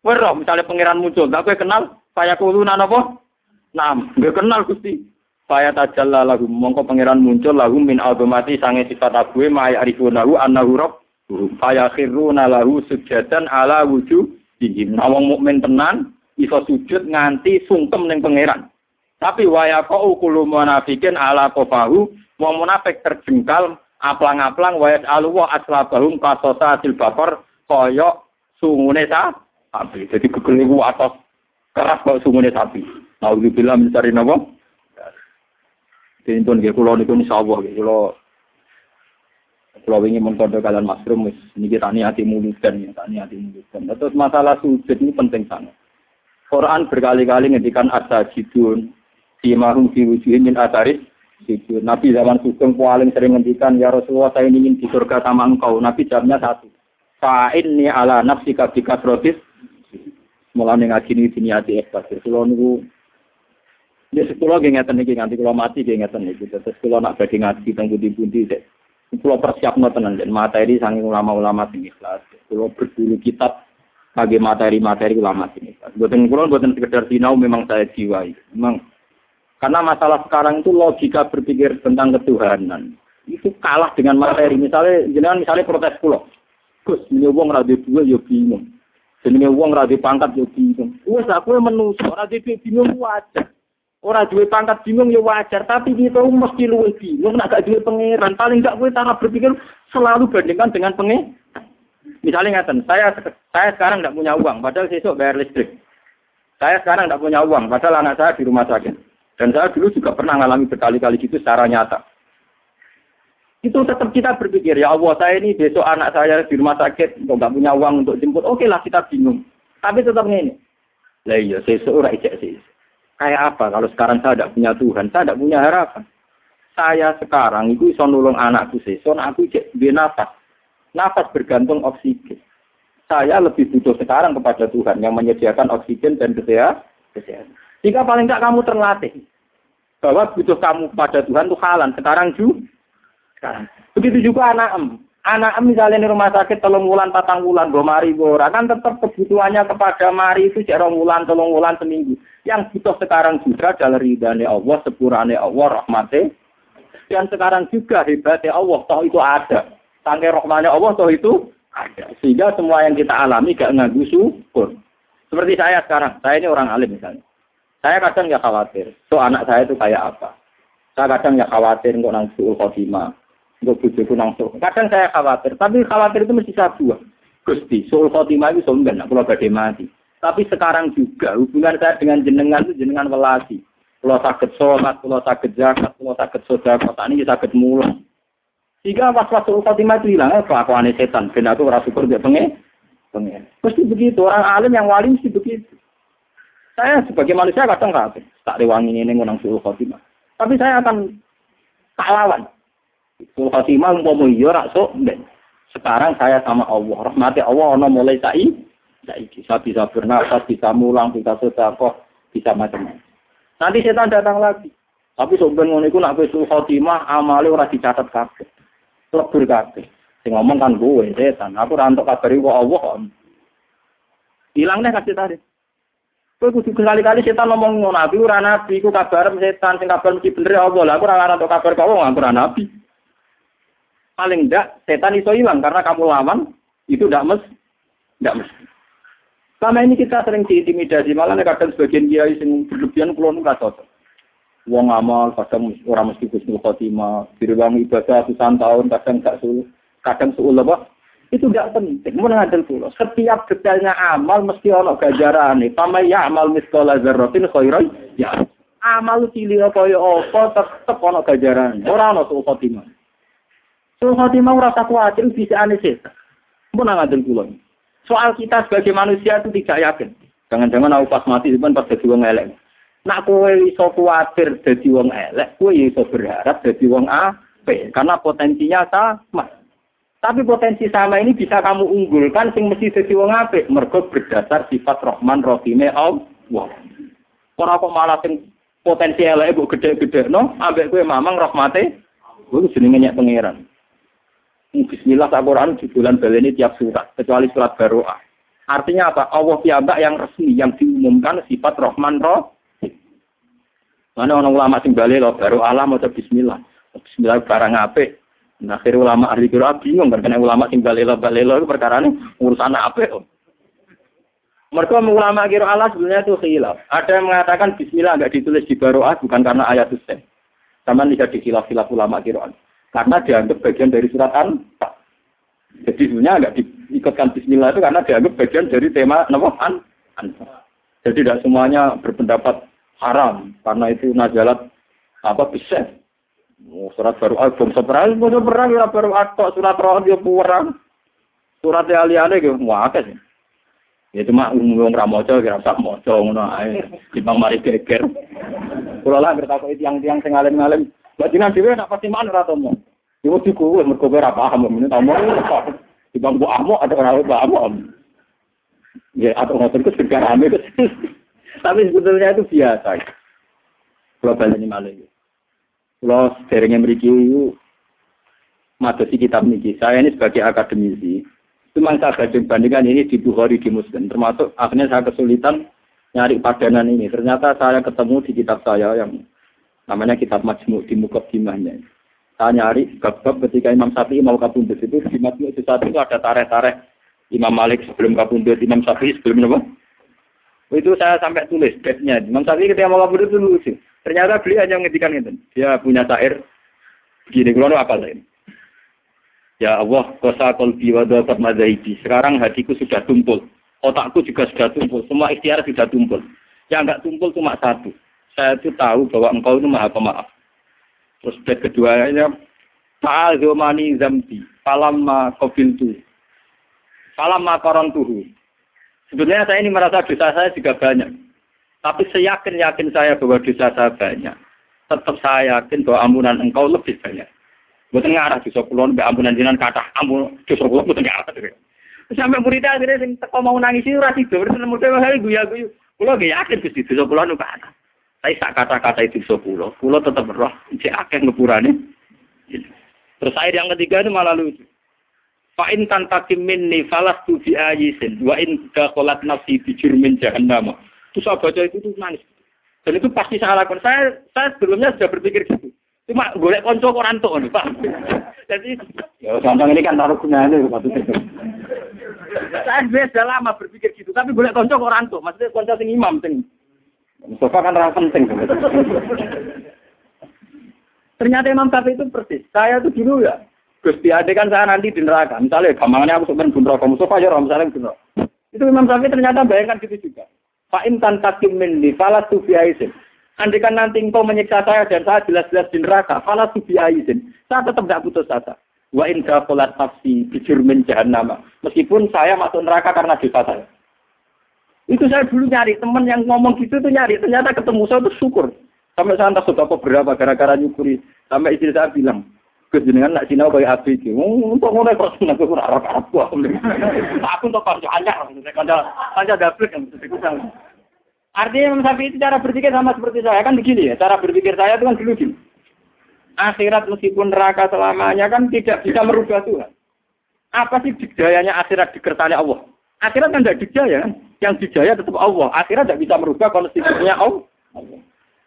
Weroh misalnya pangeran muncul, tak kue kenal, kaya kuluna napa? Nam, gak kenal Gusti. Faya tajalla lagu mongko pangeran muncul lagu min automati sange sifat abue ma ya'rifunahu annahu rabb. Faya khiruna lahu sujadan ala wujuh dihim. Nawang mukmin tenan, iso sujud nganti sungkem ning pangeran. Tapi waya kau kulo munafikin ala kofahu, wong munafik terjengkal aplang-aplang wayat aluwa aslabahum kasota asil bakor koyok sungune sapi. Jadi kekeliru atas keras kok sungune sapi. Nah, bilang mencari nama. Jadi pun nggih kula niku insyaallah nggih kula kalau ingin mengkode kalian masrum, ini kita niati mulutkan, ya, niati mulutkan. Terus masalah sujud ini penting sangat. Quran berkali-kali ngendikan asa jidun di wujuhin min ataris sujud. Nabi zaman sugeng paling sering ngendikan ya Rasulullah saya ingin di surga sama engkau. Nabi jamnya satu. Fa'in ni ala nafsi kabika rotis. Mulai ngaji ini diniati ikhlas. Kalau nunggu Ya sekolah gak ngeten iki nganti kula mati gak ngeten iki. Terus kula nak badhe ngaji teng pundi-pundi sik. Kula persiapno tenan materi saking ulama-ulama sing ikhlas. Kula berburu kitab bagi materi-materi ulama sini. Buatan kulon, buatan sekedar sinau memang saya jiwai. Memang karena masalah sekarang itu logika berpikir tentang ketuhanan itu kalah dengan materi. Misalnya, jangan misalnya protes pulau. Gus, ini uang radio dua ya bingung. Ini uang radio pangkat ya bingung. Wes aku menusuk radio bingung wajar. Orang duwe pangkat bingung ya wajar, tapi kita mesti luwih bingung nak gak duwe pangeran. Paling gak kowe cara berpikir selalu bandingkan dengan pangeran. Misalnya ngeten, saya saya sekarang tidak punya uang, padahal besok bayar listrik. Saya sekarang tidak punya uang, padahal anak saya di rumah sakit. Dan saya dulu juga pernah mengalami berkali-kali gitu secara nyata. Itu tetap kita berpikir, ya Allah, saya ini besok anak saya di rumah sakit, nggak punya uang untuk jemput, oke lah kita bingung. Tapi tetap ini. Lah iya, saya seorang ijek sih. Kayak apa kalau sekarang saya tidak punya Tuhan, saya tidak punya harapan. Saya sekarang itu bisa nolong anakku seson, aku dia nafas. Nafas bergantung oksigen. Saya lebih butuh sekarang kepada Tuhan yang menyediakan oksigen dan kesehatan. Jika paling tidak kamu terlatih bahwa butuh kamu kepada Tuhan itu halan. Sekarang juga. Begitu juga anak em. Anak em misalnya di rumah sakit tolong wulan, patang wulan, dua mari, bora. Kan tetap kebutuhannya kepada mari itu cek wulan, tolong wulan seminggu. Yang butuh sekarang juga adalah ridhani Allah, sepurane Allah, rahmatnya. Dan sekarang juga hebatnya Allah, toh itu ada. Tangke rohmanya Allah toh itu ada. Sehingga semua yang kita alami gak ngagu syukur. Seperti saya sekarang, saya ini orang alim misalnya. Saya kadang ya khawatir, so anak saya itu kayak apa. Saya kadang ya khawatir untuk nang suul khotimah, untuk bujuku nang Kadang saya khawatir, tapi khawatir itu mesti buang. Gusti, sul khotimah itu sumben, kalau badhe mati. Tapi sekarang juga hubungan saya dengan jenengan itu jenengan welasi. Kalau sakit sholat, kalau sakit zakat, kalau sakit sodako, ini sakit mulang. Pas-pas sul khotimah itu hilang, eh, kelakuan setan. Ben aku rasa syukur dia pengen. Pengen. Mesti begitu. Orang alim yang wali mesti begitu. Saya sebagai manusia kadang nggak tak rewangi ini ngunang sul khotimah. Tapi saya akan tak lawan. Sul khotimah mau iya sok Sekarang saya sama Allah. Rahmati Allah ono mulai sai. Saiki saya bisa bernafas, bisa mulang, bisa sedekah, bisa macam-macam. Nanti setan datang lagi. Tapi sebenarnya ngono iku nak sul khotimah amale ora dicatat kabeh. Lebur kabeh. Sing ngomong kan gue setan. Aku ora entuk kabari kok Allah. Hilang deh kasih tadi. Kowe kudu kali-kali setan ngomong ngono nabi ora nabi, ku kabar setan sing kabar mesti bener ya Allah. Lah aku ora ora kabar kau aku ora nabi. Paling ndak setan iso hilang karena kamu lawan itu ndak mes ndak mes. Selama ini kita sering diintimidasi, malah kadang sebagian kiai sing berlebihan kulo nu cocok. Wong amal kadang orang mesti kusnul khotimah, direwangi ibadah ratusan tahun kadang gak sulit, kadang suul apa? itu tidak penting. Mau ngadil pulau. Setiap detailnya amal mesti ono gajaran nih. Pama ya amal miskola zarrotin khairan ya. Amal cilik apa ya apa tetep ono gajaran. Ora ono suul khotimah. Suul khotimah ora kuatir bisa aneh setan. Ngadil pulau. Soal kita sebagai manusia itu tidak yakin. Jangan-jangan aku pas mati itu pas jadi wong elek. Nak kowe iso kuatir jadi wong elek, kowe iso berharap jadi wong apik karena potensinya sama. Tapi potensi sama ini bisa kamu unggulkan sing mesti jadi wong apik mergo berdasar sifat Rahman Rahime Allah. Ora kok malah sing potensi eleke mbok gede-gede no, ambek kowe mamang rahmate kuwi jenenge nyek pangeran. Bismillah Al-Quran bulan baleni tiap surat, kecuali surat Baroah. Artinya apa? Allah piyambak yang resmi, yang diumumkan sifat Rahman Roh. Mana orang ulama sing bali lo baru alam atau Bismillah. Bismillah barang apik. Nah, akhir ulama ahli kira bingung karena ulama sing balelo balelo itu perkara ini urusan apa om. Mereka ulama kira Allah sebenarnya itu khilaf. Ada yang mengatakan Bismillah nggak ditulis di Baroah bukan karena ayat Husain. Sama lihat di khilaf-khilaf ulama kira Karena dianggap bagian dari surat an Jadi sebenarnya nggak diikutkan Bismillah itu karena dianggap bagian dari tema nama an an Jadi tidak semuanya berpendapat haram karena itu najalat apa bisa Oh, surat baru album seperang, mau perang ya baru atok surat roh dia perang. Surat ali-ali gitu, muakas ya. Ya cuma umum ramojo kira sak mojo ngono ae. Timbang mari geger. Kula lah bertakok tiang-tiang sing alim-alim. Mbak Jinan dhewe nak pasti mana ora tomo. Yo diku wis mergo ora paham men tomo. Timbang bu amo ada ora paham. Ya atau ngoten ku segarane Tapi sebetulnya itu biasa. Kalau baleni malih. Kalau seringnya memiliki materi kitab niki. Saya ini sebagai akademisi, cuma saya bandingkan ini di Bukhari di Muslim. Termasuk akhirnya saya kesulitan nyari padanan ini. Ternyata saya ketemu di kitab saya yang namanya kitab Majmu di Mukaddimahnya. Saya nyari bab-bab ketika Imam Syafi'i mau kabundut itu di Majmu itu saat itu ada tareh-tareh Imam Malik sebelum kabundut, Imam Syafi'i sebelum apa? Itu saya sampai tulis bednya. Imam Syafi'i ketika mau kabundut itu lucu. Ternyata beliau hanya menghentikan itu. Dia punya syair begini, kalau apa lain? Ya Allah, kosa kolbi wa dapat. Sekarang hatiku sudah tumpul. Otakku juga sudah tumpul. Semua ikhtiar sudah tumpul. Yang enggak tumpul cuma satu. Saya itu tahu bahwa engkau itu maha pemaaf. Terus bed keduanya, Ta'azumani zambi, falamma qabiltu. Falamma tuhu. Sebenarnya saya ini merasa dosa saya juga banyak. Tapi seyakin-yakin saya bahwa dosa saya banyak. Tetap saya yakin bahwa ampunan engkau lebih banyak. Bukan ngarah dosa kulon, ampunan jinan kata ampun dosa kulon, bukan ngarah. Sampai muridnya akhirnya sing teko mau nangis itu rasi dor nemu dhewe hari guya guyu. Kula gak yakin Gusti dosa kula nu kata. Tapi sak kata-kata itu dosa kula, kula tetap roh cek akeh ngepurane. Terus air yang ketiga itu malah lucu. Fa in tantakim minni falastu fi ayisin wa in dakhalat nafsi bi jurmin jahannam. Terus saya baca itu tuh nangis. Dan itu pasti saya lakukan. Saya saya sebelumnya sudah berpikir gitu. Cuma golek konco kok rantuk nih, Pak. Jadi ya gampang ini kan taruh gunanya maksudnya. saya sudah lama berpikir gitu, tapi golek konco kok rantuk. Maksudnya konco sing imam sing. Mustafa kan orang penting. Ternyata Imam Syafi'i itu persis. Saya tuh dulu ya Gusti Ade kan saya nanti di neraka. Misalnya gampangannya aku sebenarnya di neraka Mustafa ya misalnya neraka. Itu Imam Syafi'i ternyata bayangkan gitu juga. Fa'in tan takim minni falas biaisin. Andikan nanti engkau menyiksa saya dan saya jelas-jelas di neraka, falas biaisin. Saya tetap tidak putus asa. Wa in kafulat nafsi bijurmin jahannama. Meskipun saya masuk neraka karena dosa saya. Itu saya dulu nyari teman yang ngomong gitu tuh nyari. Ternyata ketemu saya tuh syukur. Sampai saya entah sudah berapa gara-gara nyukuri. Sampai istri saya bilang, kejenengan nak sinau api iki. Untuk ngono kok seneng aku ora ora aku. Aku untuk kanca anyar, kanca kanca gablek yang Artinya Imam Syafi'i itu cara berpikir sama seperti saya kan begini ya. Cara berpikir saya itu kan dulu. Akhirat meskipun neraka selamanya kan tidak bisa merubah Tuhan. Apa sih dikdayanya akhirat dikertanya Allah? Akhirat kan tidak dikdaya kan? Yang dikdaya tetap Allah. Akhirat tidak bisa merubah konstitusinya Allah.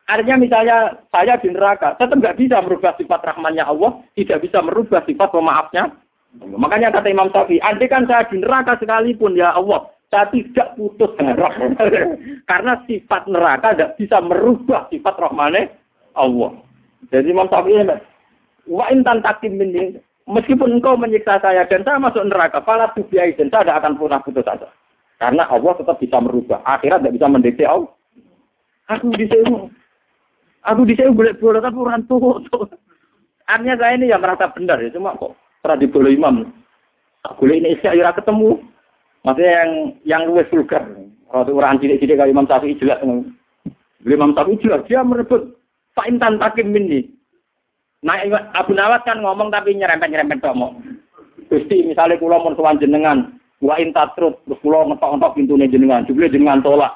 Artinya misalnya saya di neraka, tetap nggak bisa merubah sifat rahmannya Allah, tidak bisa merubah sifat pemaafnya. Makanya kata Imam Syafi'i, andai kan saya di neraka sekalipun ya Allah, saya tidak putus harap. Karena sifat neraka tidak bisa merubah sifat rahmannya Allah. Jadi Imam Syafi'i wa intan takim ini, meskipun engkau menyiksa saya dan saya masuk neraka, pala tubiai dan saya tidak akan pernah putus asa. Karena Allah tetap bisa merubah. Akhirat tidak bisa mendeteksi Allah. Aku sini Aku di sini boleh boleh tapi orang tua. Artinya saya ini yang merasa benar ya, cuma kok pernah boleh imam. Boleh ini isi akhirnya ketemu. Maksudnya yang yang luwes vulgar. Kalau orang cilik-cilik kayak Imam Syafi'i jelas. Boleh Imam Syafi'i jelas dia merebut Pak Intan Takim ini. Nah, Abu Nawas kan ngomong tapi nyerempet-nyerempet mau. Gusti misalnya kulo mau sowan jenengan, wa intatrut terus kulo ngetok-ngetok pintune jenengan, jebule jenengan tolak.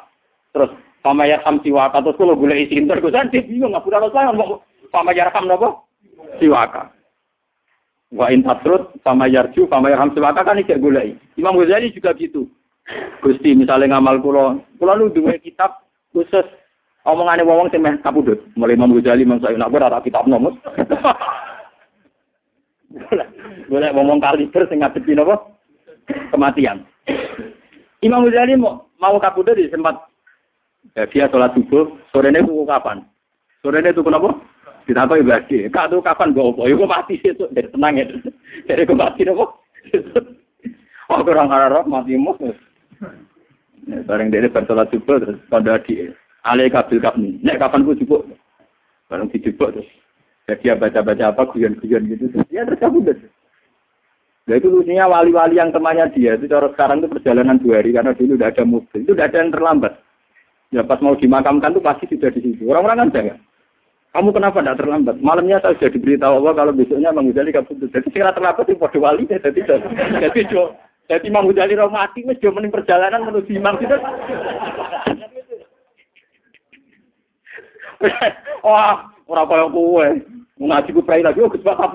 Terus Pama yarham siwaka terus kalau boleh isi inter gue nanti bingung nggak pura saya mau pama yarham nopo siwaka. Wa in tatrut pama yarju pama yarham siwaka kan iki golek. Imam Ghazali juga gitu. Gusti misalnya ngamal kulo, kulo lu dua kitab khusus omongane wong sing meh kapundhut. Mulai Imam Ghazali Imam Sa'id nak ora kitab nomor. Boleh ngomong kaliber sing ngadepi napa? Kematian. Imam Ghazali mau mau kapundhut sempat Ya, dia sholat subuh, sore ini tuh kapan? Sore ini tuh kenapa? Ditambah ibadah. Kak tuh kapan gue opo? Ya gue mati tuh. Dari tenang ya. Dari gue mati apa? Oh kurang harap mati mus. Ya, bareng dari bersolat subuh terus pada di alih kabil kapni. Nek kapan gue jubuk? Bareng dijubuk terus. Jadi dia baca-baca apa guyon-guyon gitu. Ya terus kabur deh. Nah itu lucunya wali-wali yang temannya dia itu cara sekarang itu perjalanan dua hari karena dulu udah ada mobil, itu udah ada yang terlambat. Ya pas mau dimakamkan tuh pasti sudah di situ. Orang-orang kan jangan. Kamu kenapa tidak terlambat? Malamnya saya sudah diberitahu Allah kalau besoknya Mang Ghazali kabudut. Jadi segera terlambat itu pada wali ya. Jadi jadi jo, jadi Mang Ghazali mati mas jo mening perjalanan menuju Imam itu. Wah, orang kaya kowe. Ngaji ku prai lagi, oh Gus Pak.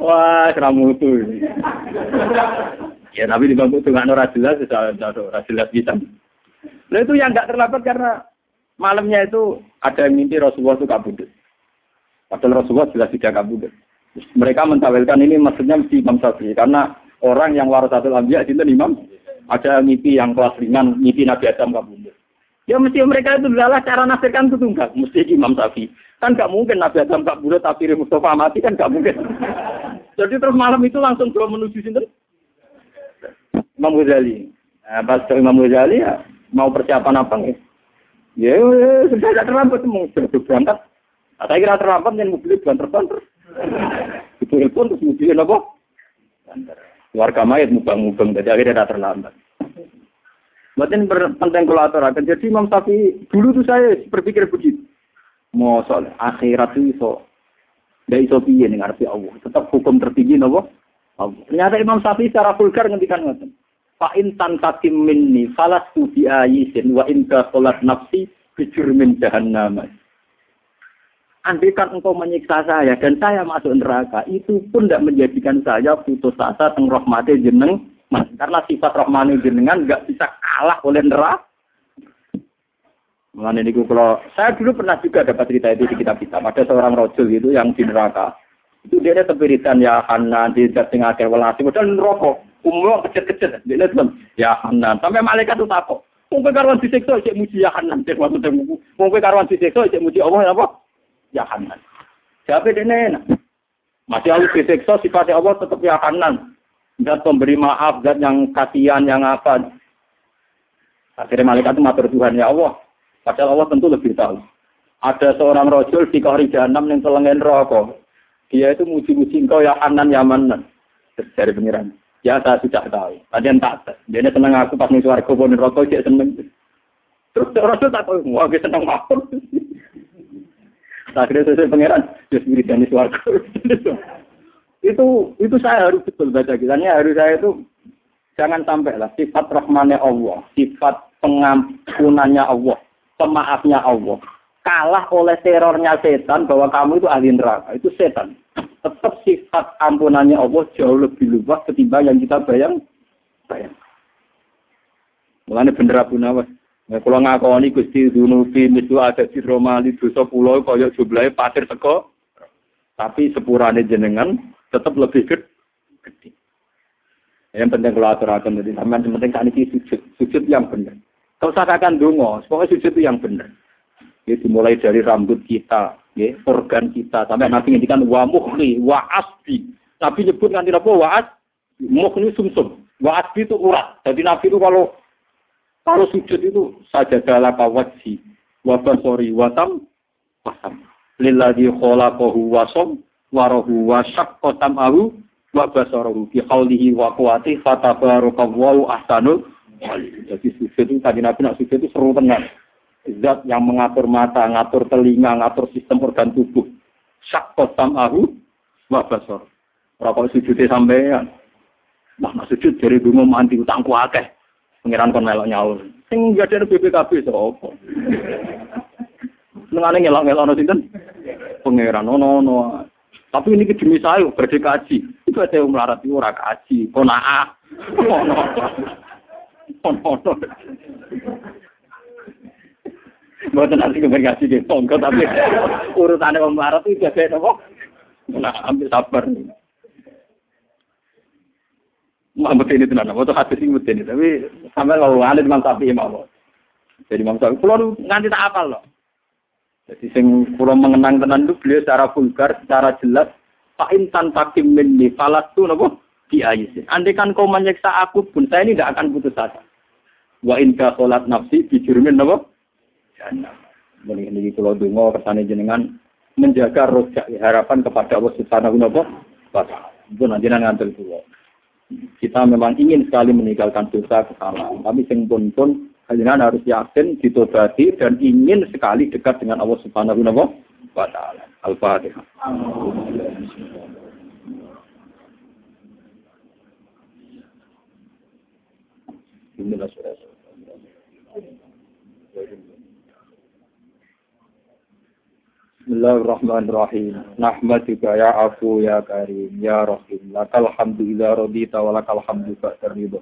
Wah, keramu tuh. Ya tapi di bangku itu nggak jelas, ora jelas bisa. Nah itu yang nggak terlambat karena malamnya itu ada yang mimpi Rasulullah itu kabudut. Padahal Rasulullah jelas tidak kabudut. Mereka mentawilkan ini maksudnya mesti Imam Syafi'i karena orang yang warasatul anbiya itu imam ada mimpi yang kelas ringan, mimpi Nabi Adam kabudut. Ya mesti mereka itu adalah cara nasirkan itu enggak, mesti Imam Syafi'i. Kan nggak mungkin Nabi Adam kabudut tapi Mustafa mati kan nggak mungkin. Jadi terus malam itu langsung belum menuju sini Imam Ghazali. Nah, pas ke Imam Ghazali ya mau persiapan apa nih? Ya, ya sudah tidak terlambat mau sudah berangkat. Nah, saya kira terlambat dan mobil banter-banter. Itu pun terus mobilnya apa? Warga mayat mubang-mubang, jadi akhirnya tidak terlambat. Berarti penting kolator akan jadi Imam Syafi'i dulu tuh saya berpikir begitu. Mau soal akhirat itu iso, tidak iso piye nih ngarep Allah. Tetap hukum tertinggi nopo. Ternyata Imam Syafi'i secara vulgar ngendikan ngoten. Fa in tantakim minni falastu bi ayisin wa in sholat nafsi bijur min jahannam. Andai kan engkau menyiksa saya dan saya masuk neraka, itu pun tidak menjadikan saya putus asa teng rahmati jeneng mas. Karena sifat rahmani jenengan nggak bisa kalah oleh neraka. Mengenai ini kalau saya dulu pernah juga dapat cerita itu di kitab-kitab. Ada seorang rojul itu yang di neraka. Itu dia ada ya Hanan di sing welasi padahal neraka. Umum kecil-kecil. Dia bilang, ya Hanan. Sampai malaikat itu takut. Mungkin karuan disiksa cek muji ya Hanan. Cek maksudnya mungkin karuan disiksa cek muji Allah apa? Ya Hanan. Tapi ini enak. Masih harus disiksa sifatnya Allah tetap ya kanan. Dan pemberi maaf, dan yang kasihan, yang apa. Akhirnya malaikat itu matur Tuhan, ya Allah. Padahal Allah tentu lebih tahu. Ada seorang rojul di kahri jahanam yang telengen rokok. Dia itu muji-muji engkau ya kanan, ya manan. Dari pengiran. Ya saya sudah tahu. Tadi tak. Dia senang aku pas nih suara kebun rokok, dia seneng. Terus Rasul tak tahu, wah dia seneng maaf. Akhirnya sesuai pangeran, just wiridan suarga. itu itu saya harus betul baca kisahnya harus saya itu jangan sampai lah sifat rahmannya Allah, sifat pengampunannya Allah, pemaafnya Allah kalah oleh terornya setan bahwa kamu itu ahli neraka itu setan tetap sifat ampunannya Allah jauh lebih luas ketimbang yang kita bayang bayang mulanya bener Abu Nawas Ya kula ngakoni Gusti Dunufi mitu ada di Romali dosa pulau kaya jumlahe pasir seko. Tapi sepurane jenengan tetap lebih gede. Yang penting kalau aturakan jadi sampean yang penting kan ini sujud, sujud yang benar. Kalau usah kakak dungo, pokoknya sujud itu yang benar. Ya, dimulai dari rambut kita, ya, organ kita, sampai nanti ngendikan wa muhli, wa asbi. Nabi nyebut nanti apa wa asbi, muhli sumsum. Wa asbi itu urat. Jadi Nabi itu kalau kalau sujud itu saja dalam wajhi wa basori wa tam pasam. Lilladzi khalaqahu wa som warahu wa syaqqa tam'ahu wa basarahu bi qawlihi wa quwwati fatabarakallahu ahsanul Jadi sujud itu tadi Nabi nak sujud itu seru tenang. Zat yang mengatur mata, ngatur telinga, ngatur sistem organ tubuh. Syaqqa tam'ahu wa basar. Ora sujudnya sampean. Nah, sujud dari dungo manti utangku akeh. Pengiran kon melok nyaur. Sing ada BPKB sapa? Senengane ngelok-ngelok ono sinten? Pengiran ono ono. Tapi ini demi saya berdiri kaji. Itu ada yang melarat itu orang kaji. Konaah. Buat nanti kemudian kaji di tonggo tapi urutannya orang melarat itu jadi apa? Nah, ambil sabar. Muhammad ini tenan, waktu hadis ini ini, tapi sampai kalau ada Imam Syafi'i mau. Jadi Imam Syafi'i, pulau nganti tak apal loh. Jadi sing pulau mengenang tenan itu beliau secara vulgar, secara jelas, Pak Intan Takim minni falas tuh nopo di ayisin. Andai kan kau menyiksa aku pun, saya ini tidak akan putus asa. Wa inka sholat nafsi bijurmin nopo. Jannah. Ini ini kalau dungo ke sana jenengan menjaga rojak harapan kepada Allah Subhanahu wa taala. Itu nanti ngantel dulu kita memang ingin sekali meninggalkan dosa kesalahan. Tapi sing pun pun kalian harus yakin ditobati dan ingin sekali dekat dengan Allah Subhanahu wa taala. Al-Fatihah. Bismillahirrahmanirrahim. Nahmaduka ya afu ya karim ya rahim. Lakal hamdu ila radita wa lakal hamdu ba'da ridha.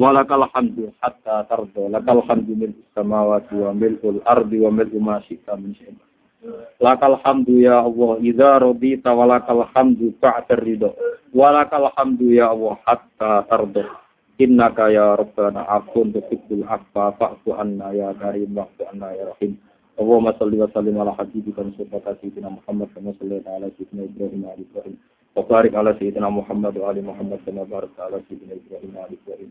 Wa lakal hamdu hatta tarda. Lakal hamdu mil samawati wa mil'ul ardi wa mil'u ma syi'ta min syai'in. Lakal hamdu ya Allah idza radita wa lakal hamdu ba'da ridha. Wa lakal hamdu ya Allah hatta tarda. Innaka ya rabbana afun tuhibbul afwa fa'fu anna ya karim wa'fu anna ya rahim. Allahumma salli wa sallim ala habibika wa sayyidina Muhammad kama sallaita ala sayyidina Ibrahim wa ali Ibrahim. Wa barik ala sayyidina Muhammad wa ali Muhammad kama barakta ala sayyidina Ibrahim wa ali Ibrahim.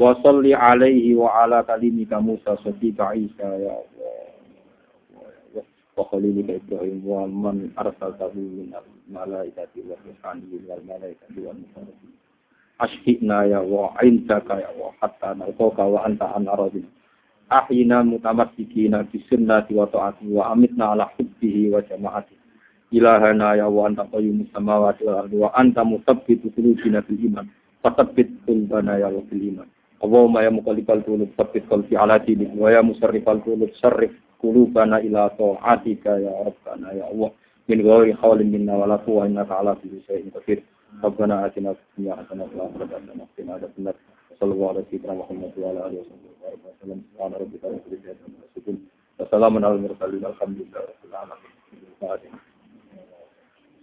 Wa salli alaihi wa ala kalimika Musa sadiqa Isa ya Allah. Wa khalilika Ibrahim wa man arsaltahu min al-malaikati wa ruhani wal ahina mutamassikina bi na wa ta'ati wa amitna ala hubbihi wa jama'ati. Ilahana ya wa anta qayyumus samawati wal ardi wa anta bil iman. Ya rabbil iman. Allahumma ya muqallibal qulub sabbit qalbi ala dinik. Wa ya musarrifal sarrif ila ta'atika ya rabbana ya Allah. Min ghairi hawlin minna wala quwwata illa innaka ala Rabbana atina dunya hasanah wa hasanah wa صلى الله على سيدنا محمد وعلى اله وصحبه وسلم سبحان ربك رب العزه عما يصفون وسلام على المرسلين الحمد لله رب العالمين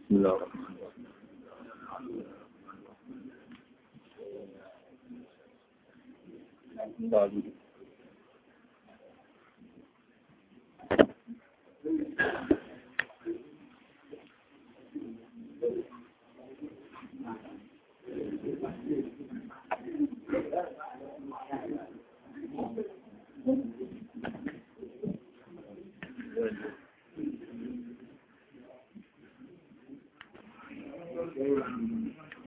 بسم الله الرحمن الرحيم Thank you. Good.